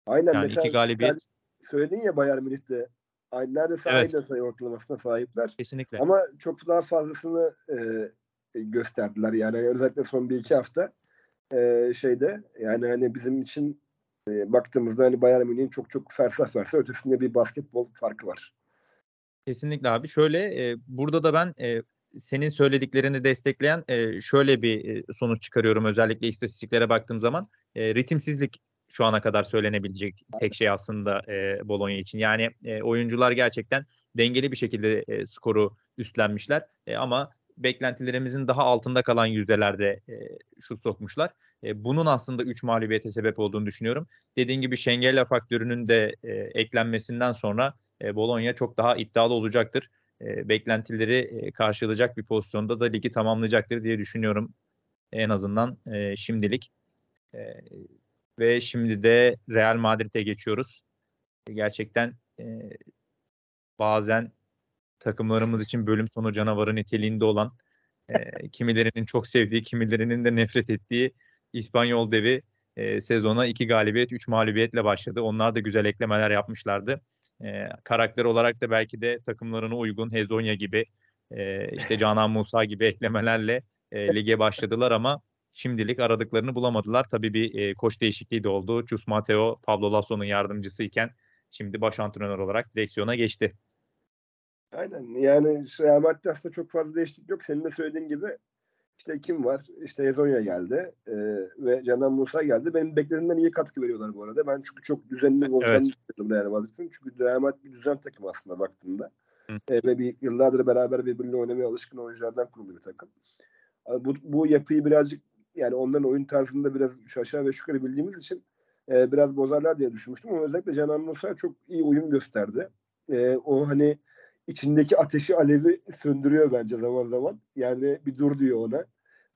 Aynen yani mesela iki galibiyet. söyledin ya Bayern Münih'te neredeyse evet. aynı sayı ortalamasına sahipler. Kesinlikle. Ama çok daha fazlasını e, gösterdiler. Yani özellikle son bir iki hafta e, şeyde yani hani bizim için e, baktığımızda hani Bayern Münih'in çok çok fersah fersah ötesinde bir basketbol farkı var. Kesinlikle abi. Şöyle e, burada da ben e, senin söylediklerini destekleyen e, şöyle bir e, sonuç çıkarıyorum özellikle istatistiklere baktığım zaman. E, ritimsizlik şu ana kadar söylenebilecek tek şey aslında e, Bologna için. Yani e, oyuncular gerçekten dengeli bir şekilde e, skoru üstlenmişler. E, ama beklentilerimizin daha altında kalan yüzdelerde e, şut sokmuşlar. E, bunun aslında 3 mağlubiyete sebep olduğunu düşünüyorum. Dediğim gibi Şengella faktörünün de e, eklenmesinden sonra e, Bologna çok daha iddialı olacaktır. E, beklentileri e, karşılayacak bir pozisyonda da ligi tamamlayacaktır diye düşünüyorum. En azından e, şimdilik. E, ve şimdi de Real Madrid'e geçiyoruz. Gerçekten e, bazen takımlarımız için bölüm sonu canavarı niteliğinde olan e, kimilerinin çok sevdiği, kimilerinin de nefret ettiği İspanyol devi e, sezona iki galibiyet, üç mağlubiyetle başladı. Onlar da güzel eklemeler yapmışlardı. E, karakter olarak da belki de takımlarına uygun Hezonya gibi, e, işte Canan Musa gibi eklemelerle e, lige başladılar ama şimdilik aradıklarını bulamadılar. Tabii bir e, koç değişikliği de oldu. Cus Mateo, Pablo Lasso'nun yardımcısı iken şimdi baş antrenör olarak direksiyona geçti. Aynen. Yani aslında çok fazla değişiklik yok. Senin de söylediğin gibi işte kim var? İşte Ezonya geldi e, ve Canan Musa geldi. Benim beklediğimden iyi katkı veriyorlar bu arada. Ben çünkü çok düzenli olacağını Evet. düşünüyorum Real Madrid'in. Çünkü Real Madrid bir düzen takımı aslında baktığında. E, ve bir yıllardır beraber birbiriyle oynamaya alışkın oyunculardan kurulu bir takım. Bu, bu yapıyı birazcık yani onların oyun tarzında biraz aşağı ve yukarı bildiğimiz için e, biraz bozarlar diye düşünmüştüm. Ama özellikle Canan Musa çok iyi uyum gösterdi. E, o hani içindeki ateşi alevi söndürüyor bence zaman zaman. Yani bir dur diyor ona.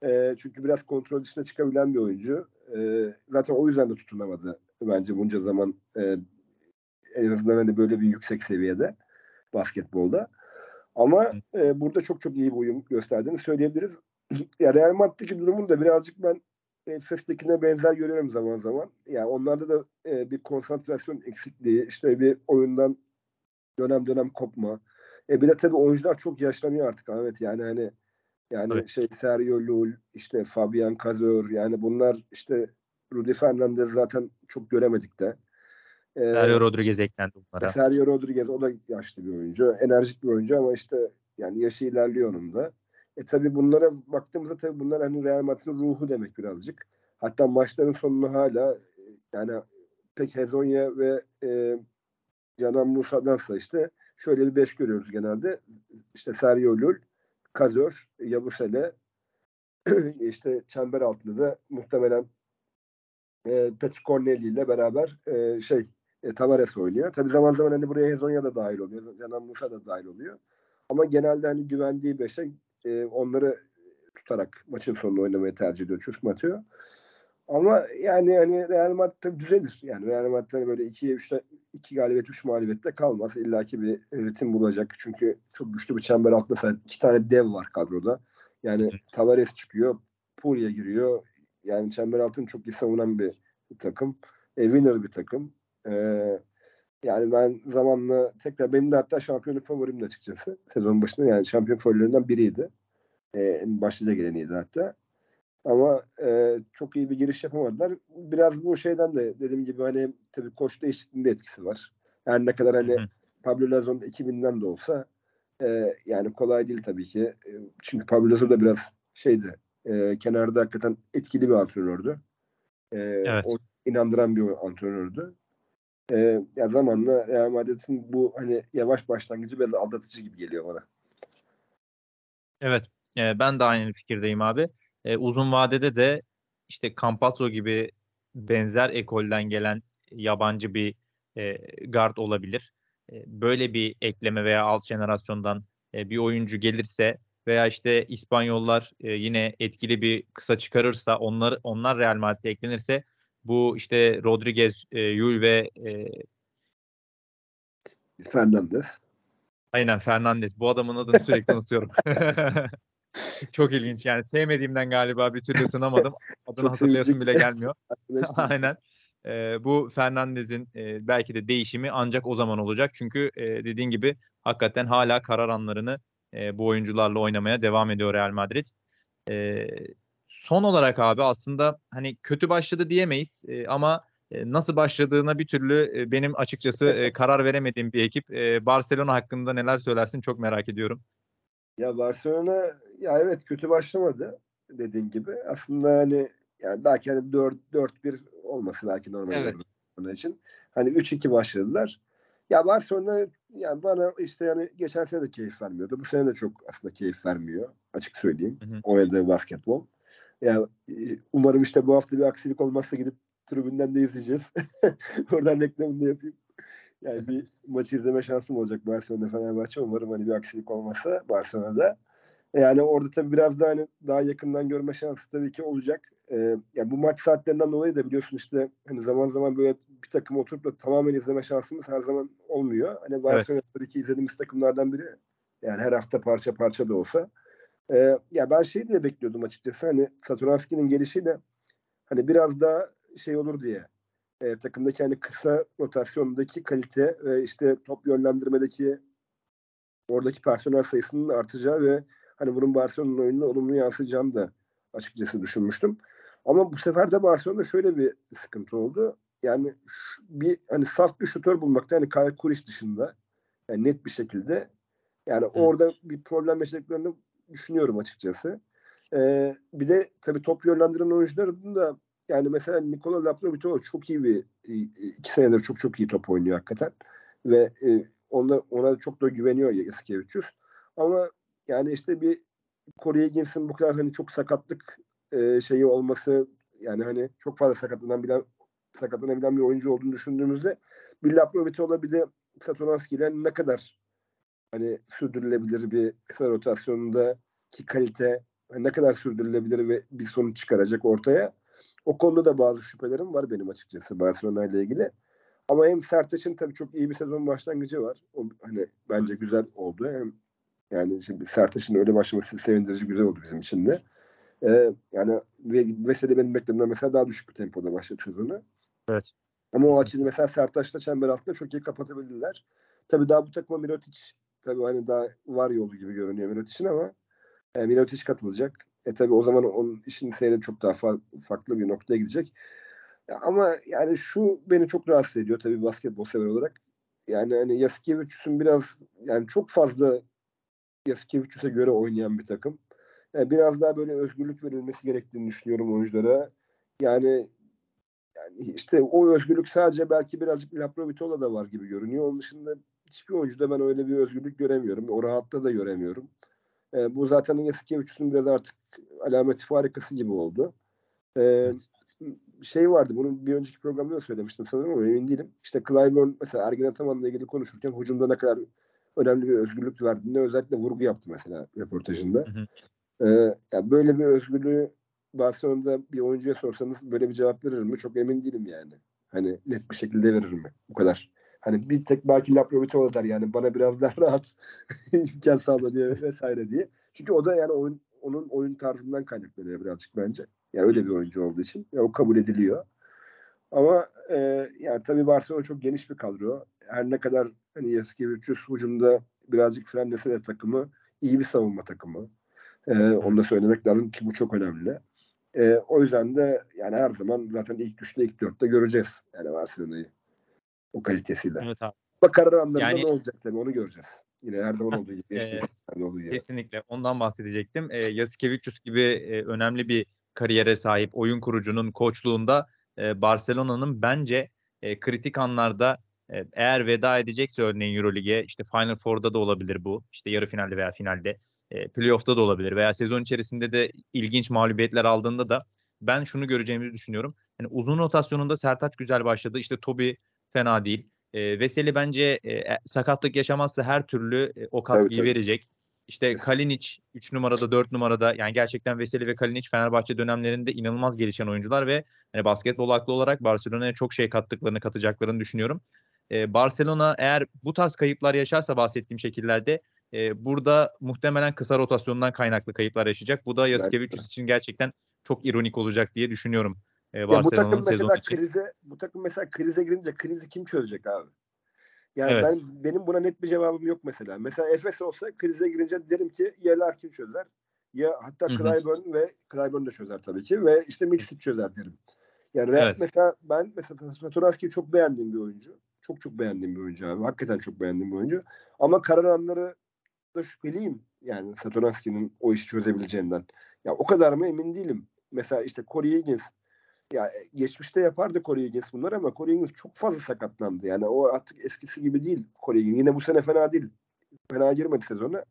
E, çünkü biraz kontrol dışına çıkabilen bir oyuncu. E, zaten o yüzden de tutunamadı bence bunca zaman e, en azından hani böyle bir yüksek seviyede basketbolda. Ama e, burada çok çok iyi bir uyum gösterdiğini söyleyebiliriz. ya Real Madrid'deki durumun da birazcık ben Efes'tekine benzer görüyorum zaman zaman. Yani onlarda da e, bir konsantrasyon eksikliği, işte bir oyundan dönem dönem kopma. E bir de tabii oyuncular çok yaşlanıyor artık Ahmet. Yani hani yani Tabii. şey Sergio Lul, işte Fabian Cazor yani bunlar işte Rudy Fernandez zaten çok göremedik de. E, Sergio Rodriguez eklendi bunlara. Sergio Rodriguez o da yaşlı bir oyuncu. Enerjik bir oyuncu ama işte yani yaşı ilerliyor onun da. E tabi bunlara baktığımızda tabi bunlar hani Real Madrid'in ruhu demek birazcık. Hatta maçların sonunu hala e, yani pek Hezonya ve e, Canan Musa'dansa işte şöyle bir beş görüyoruz genelde. İşte Sergio Lul, Kazör, Yabusele işte çember altında da muhtemelen e, Petr Corneli ile beraber e, şey e, Tavares oynuyor. Tabi zaman zaman hani buraya Hezonya da dahil oluyor. Canan Musa da dahil oluyor. Ama genelde hani güvendiği beşe e, onları tutarak maçın sonunu oynamayı tercih ediyor. Çus atıyor. Ama yani hani Real Madrid tabii düzelir. Yani Real Madrid böyle 2 3 iki galibiyet 3 mağlubiyette kalmaz. İlla ki bir ritim bulacak. Çünkü çok güçlü bir çember altında mesela iki tane dev var kadroda. Yani Tavares çıkıyor, Puglia giriyor. Yani çember altını çok iyi savunan bir, bir takım. E, winner bir takım. E, yani ben zamanla tekrar benim de hatta şampiyonluk favorimdi açıkçası. Sezon başında yani şampiyon favorilerinden biriydi. E, en başlıca geleniydi hatta. Ama e, çok iyi bir giriş yapamadılar. Biraz bu şeyden de dediğim gibi hani tabii koç değişikliğinde etkisi var. Yani ne kadar hani. Pablo Lazo'nun 2000'den de olsa e, yani kolay değil tabii ki. E, çünkü Pablo Lazo da biraz şeydi. E, kenarda hakikaten etkili bir antrenördü. E, Evet. O inandıran bir antrenördü. E, ya zamanla Real Madrid'in bu hani yavaş başlangıcı biraz aldatıcı gibi geliyor bana. Evet, e, ben de aynı fikirdeyim abi. E, uzun vadede de işte Campazzo gibi benzer ekolden gelen yabancı bir e, guard olabilir. E, böyle bir ekleme veya alt jenerasyondan e, bir oyuncu gelirse veya işte İspanyollar e, yine etkili bir kısa çıkarırsa onlar onlar Real Madrid'e eklenirse bu işte Rodriguez, e, Yul ve e, Fernandez. Aynen Fernandez. Bu adamın adını sürekli unutuyorum. Çok ilginç yani sevmediğimden galiba bir türlü ısınamadım. Adını hatırlayasım bile gelmiyor. Aynen. Ee, bu Fernandez'in e, belki de değişimi ancak o zaman olacak. Çünkü e, dediğin gibi hakikaten hala karar anlarını e, bu oyuncularla oynamaya devam ediyor Real Madrid. E, son olarak abi aslında hani kötü başladı diyemeyiz e, ama e, nasıl başladığına bir türlü e, benim açıkçası e, karar veremediğim bir ekip. E, Barcelona hakkında neler söylersin çok merak ediyorum. Ya Barcelona ya evet kötü başlamadı dediğin gibi. Aslında hani yani belki hani 4 4-1 olması belki normal Evet. onun için. Hani 3-2 başladılar. Ya Barcelona yani bana işte yani geçen sene de keyif vermiyordu. Bu sene de çok aslında keyif vermiyor. Açık söyleyeyim. Hı hı. Oynadığı basketbol. Ya e, umarım işte bu hafta bir aksilik olmazsa gidip tribünden de izleyeceğiz. Oradan reklamını da yapayım. Yani bir maçı izleme şansım olacak Barcelona Fenerbahçe. Umarım hani bir aksilik olmazsa Barcelona'da. Yani orada tabii biraz daha hani daha yakından görme şansı tabii ki olacak. Ee, ya bu maç saatlerinden dolayı da biliyorsun işte hani zaman zaman böyle bir takım oturup da tamamen izleme şansımız her zaman olmuyor. Hani Barcelona tabii ki izlediğimiz takımlardan biri. Yani her hafta parça parça da olsa. Ee, ya ben şey diye bekliyordum açıkçası hani Saturanski'nin gelişiyle hani biraz daha şey olur diye e, takımdaki hani kısa rotasyondaki kalite ve işte top yönlendirmedeki oradaki personel sayısının artacağı ve hani bunun Barcelona'nın oyununa olumlu yansıyacağını da açıkçası düşünmüştüm. Ama bu sefer de Barcelona'da şöyle bir sıkıntı oldu. Yani şu- bir hani saf bir şutör bulmakta yani Kyle Kuric dışında yani net bir şekilde yani orada bir problem yaşadıklarını düşünüyorum açıkçası. Ee, bir de tabii top yönlendiren oyuncuların da yani mesela Nikola Laprovitova çok iyi bir iki senedir çok çok iyi top oynuyor hakikaten ve e, ona, ona çok da güveniyor Yasikevicius. Ama yani işte bir Corey Higgins'in bu kadar hani çok sakatlık e, şeyi olması yani hani çok fazla sakatlanabilen sakatlanabilen bir oyuncu olduğunu düşündüğümüzde bir Laprovitova bir de Satoranski ile ne kadar hani sürdürülebilir bir kısa rotasyonunda ki kalite ne kadar sürdürülebilir ve bir sonuç çıkaracak ortaya. O konuda da bazı şüphelerim var benim açıkçası Barcelona ile ilgili. Ama hem Sertaç'ın tabii çok iyi bir sezon başlangıcı var. O hani bence güzel oldu. Hem yani şimdi Sertaç'ın öyle başlaması sevindirici güzel oldu bizim için de. Ee, yani Veseli benim beklememden mesela daha düşük bir tempoda başladı sezonu. Evet. Ama o açıdan mesela Sertaç'la çember altında çok iyi kapatabildiler. Tabii daha bu takıma Mirotic tabii hani daha var yolu gibi görünüyor Mirotic'in ama e, Mirotic katılacak. E tabii o zaman onun işin seyri çok daha fa- farklı bir noktaya gidecek. Ya ama yani şu beni çok rahatsız ediyor tabii basketbol sever olarak. Yani hani Yasikevicius'un biraz yani çok fazla Yasikevicius'a göre oynayan bir takım. Yani biraz daha böyle özgürlük verilmesi gerektiğini düşünüyorum oyunculara. Yani yani işte o özgürlük sadece belki birazcık Laprovitola da var gibi görünüyor. Onun dışında hiçbir oyuncuda ben öyle bir özgürlük göremiyorum. O rahatlığı da göremiyorum. E, bu zaten Yasikevicius'un biraz artık alameti farikası gibi oldu. E, Evet. Şey vardı, bunu bir önceki programda da söylemiştim sanırım ama emin değilim. İşte Clyburn mesela Ergin Ataman'la ilgili konuşurken hücumda ne kadar önemli bir özgürlük verdiğinde özellikle vurgu yaptı mesela röportajında. Hı hı. Ee, yani böyle bir özgürlüğü Barcelona'da bir oyuncuya sorsanız böyle bir cevap verir mi? Çok emin değilim yani. Hani net bir şekilde verir mi? Bu kadar. Hani bir tek belki Laprovitova der yani bana biraz daha rahat imkan sağla diye vesaire diye. Çünkü o da yani oyun, onun oyun tarzından kaynaklanıyor birazcık bence. Yani öyle bir oyuncu olduğu için. Ya o kabul ediliyor. Ama e, yani tabii Barcelona çok geniş bir kadro. Her ne kadar hani Yasikevicius hücumda birazcık frenlese de takımı iyi bir savunma takımı. E, onu da söylemek lazım ki bu çok önemli. E, o yüzden de yani her zaman zaten ilk üçte ilk dörtte göreceğiz yani Barcelona'yı o kalitesiyle. Evet abi. Ama karar anlarında Yani- ne olacak tabii onu göreceğiz. Yine her zaman olduğu gibi. Sezonlarda olduğu gibi. Kesinlikle. Ondan bahsedecektim. E, Yasikevicius gibi e, önemli bir kariyere sahip oyun kurucunun koçluğunda e, Barcelona'nın bence e, kritik anlarda e, eğer veda edecekse örneğin Eurolig'e işte Final Four'da da olabilir bu. İşte yarı finalde veya finalde. E, playoff'ta da olabilir veya sezon içerisinde de ilginç mağlubiyetler aldığında da ben şunu göreceğimizi düşünüyorum. Yani uzun rotasyonunda Sertaç güzel başladı. İşte Toby fena değil. E, Veseli bence e, e, sakatlık yaşamazsa her türlü e, o katkıyı tabii. verecek. İşte. Kalinic 3 numarada 4 numarada yani gerçekten Veseli ve Kalinic Fenerbahçe dönemlerinde inanılmaz gelişen oyuncular ve hani basketbol aklı olarak Barcelona'ya çok şey kattıklarını katacaklarını düşünüyorum. Ee, Barcelona eğer bu tarz kayıplar yaşarsa bahsettiğim şekillerde e, burada muhtemelen kısa rotasyondan kaynaklı kayıplar yaşayacak. Bu da Yasikevicius için gerçekten çok ironik olacak diye düşünüyorum. Bu Barcelona'nın takım sezonu mesela için. krize bu takım mesela krize girince krizi kim çözecek abi? Yani Evet. ben benim buna net bir cevabım yok mesela. Mesela Efes olsa krize girince derim ki ya Larkin çözer ya hatta Hı hı. Clyburn ve Clyburn de çözer tabii ki ve işte Milicic çözer derim. Yani Real- Evet. mesela ben mesela Satoranski'yi çok beğendiğim bir oyuncu. Çok çok beğendiğim bir oyuncu abi. Hakikaten çok beğendiğim bir oyuncu. Ama karar anları da şüpheliyim. Yani Satoranski'nin o işi çözebileceğinden. Ya o kadar mı emin değilim. Mesela işte Corey Higgins ya e, geçmişte yapardı Corey Higgins bunları ama Corey Higgins çok fazla sakatlandı. Yani o artık eskisi gibi değil Corey Higgins. Yine bu sene fena değil. Fena girmedi sezona.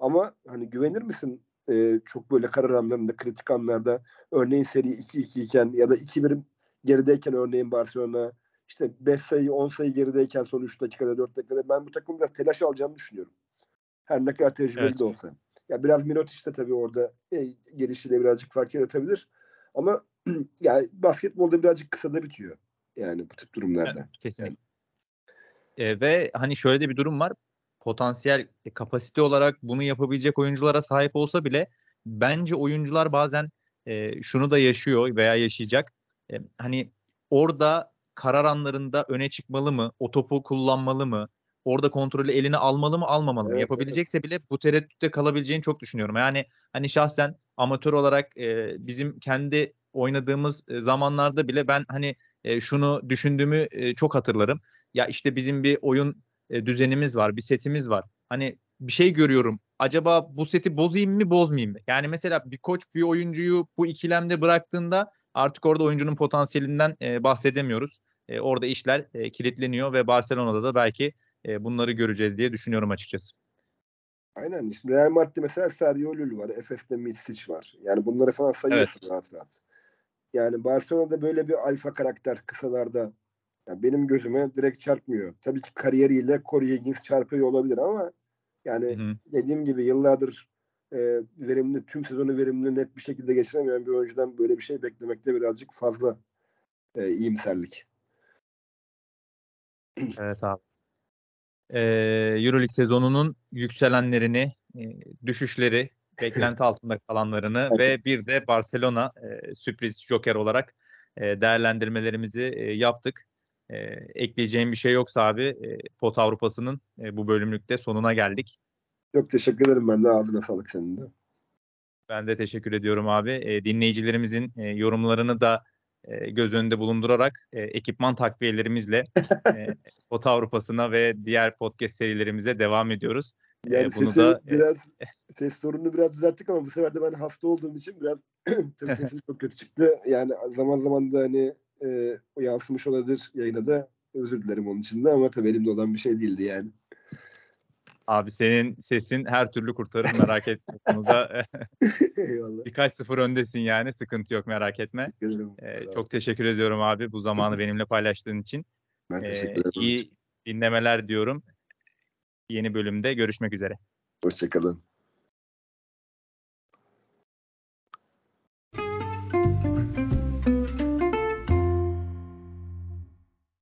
Ama hani güvenir misin e, çok böyle karar anlarında, kritik anlarda örneğin seri 2-2 iken ya da 2-1 gerideyken örneğin Barcelona işte 5 sayı 10 sayı gerideyken son 3 dakikada 4 dakikada ben bu takımın biraz telaş alacağını düşünüyorum. Her ne kadar tecrübeli Evet. de olsa. Ya biraz Mirotic de tabii orada e, gelişiyle birazcık fark yaratabilir. Ama yani basketbolda birazcık kısada bitiyor. Yani bu tip durumlarda. Evet, kesinlikle. Ee, ve hani şöyle de bir durum var. Potansiyel e, kapasite olarak bunu yapabilecek oyunculara sahip olsa bile bence oyuncular bazen e, şunu da yaşıyor veya yaşayacak. E, hani orada karar anlarında öne çıkmalı mı? O topu kullanmalı mı? Orada kontrolü eline almalı mı, almamalı mı? Evet, Yapabilecekse bile bu tereddütte kalabileceğini çok düşünüyorum. Yani hani şahsen amatör olarak e, bizim kendi oynadığımız e, zamanlarda bile ben hani e, şunu düşündüğümü e, çok hatırlarım. Ya işte bizim bir oyun e, düzenimiz var, bir setimiz var. Hani bir şey görüyorum. Acaba bu seti bozayım mı, bozmayayım mı? Yani mesela bir koç bir oyuncuyu bu ikilemde bıraktığında artık orada oyuncunun potansiyelinden e, bahsedemiyoruz. E, orada işler e, kilitleniyor ve Barcelona'da da belki e, bunları göreceğiz diye düşünüyorum açıkçası. Aynen. Şimdi Real Madrid'de mesela Sergio Llull var. Efes'te Mitsic var. Yani bunları sana sayıyorsun rahat rahat. Yani Barcelona'da böyle bir alfa karakter kısalarda yani benim gözüme direkt çarpmıyor. Tabii ki kariyeriyle Corey Higgins çarpıyor olabilir ama yani Hı dediğim gibi yıllardır e, verimli, tüm sezonu verimli net bir şekilde geçiremeyen bir oyuncudan böyle bir şey beklemekte birazcık fazla e, iyimserlik. Evet abi. Ee, Euroleague sezonunun yükselenlerini, e, düşüşleri, beklenti altında kalanlarını ve bir de Barcelona e, sürpriz joker olarak e, değerlendirmelerimizi e, yaptık. E, ekleyeceğim bir şey yoksa abi e, Pot Avrupa'sının e, bu bölümlükte sonuna geldik. Çok teşekkür ederim ben de ağzına sağlık senin de. Ben de teşekkür ediyorum abi. E, dinleyicilerimizin e, yorumlarını da e, göz önünde bulundurarak e, ekipman takviyelerimizle e, Pot Avrupa'sına ve diğer podcast serilerimize devam ediyoruz. E, Yani bunu sesi da e, biraz ses sorununu biraz düzelttik ama bu sefer de ben hasta olduğum için biraz tabii sesim çok kötü çıktı. Yani zaman zaman da hani e, yansımış olabilir yayına da özür dilerim onun için de ama tabii elimde olan bir şey değildi yani. Abi senin sesin her türlü kurtarır merak etme. Konuda Eyvallah. birkaç sıfır öndesin yani sıkıntı yok merak etme. Ee, çok teşekkür ediyorum abi bu zamanı benimle paylaştığın için. ben Ee, teşekkür ederim. iyi dinlemeler diyorum. Yeni bölümde görüşmek üzere. Hoşçakalın.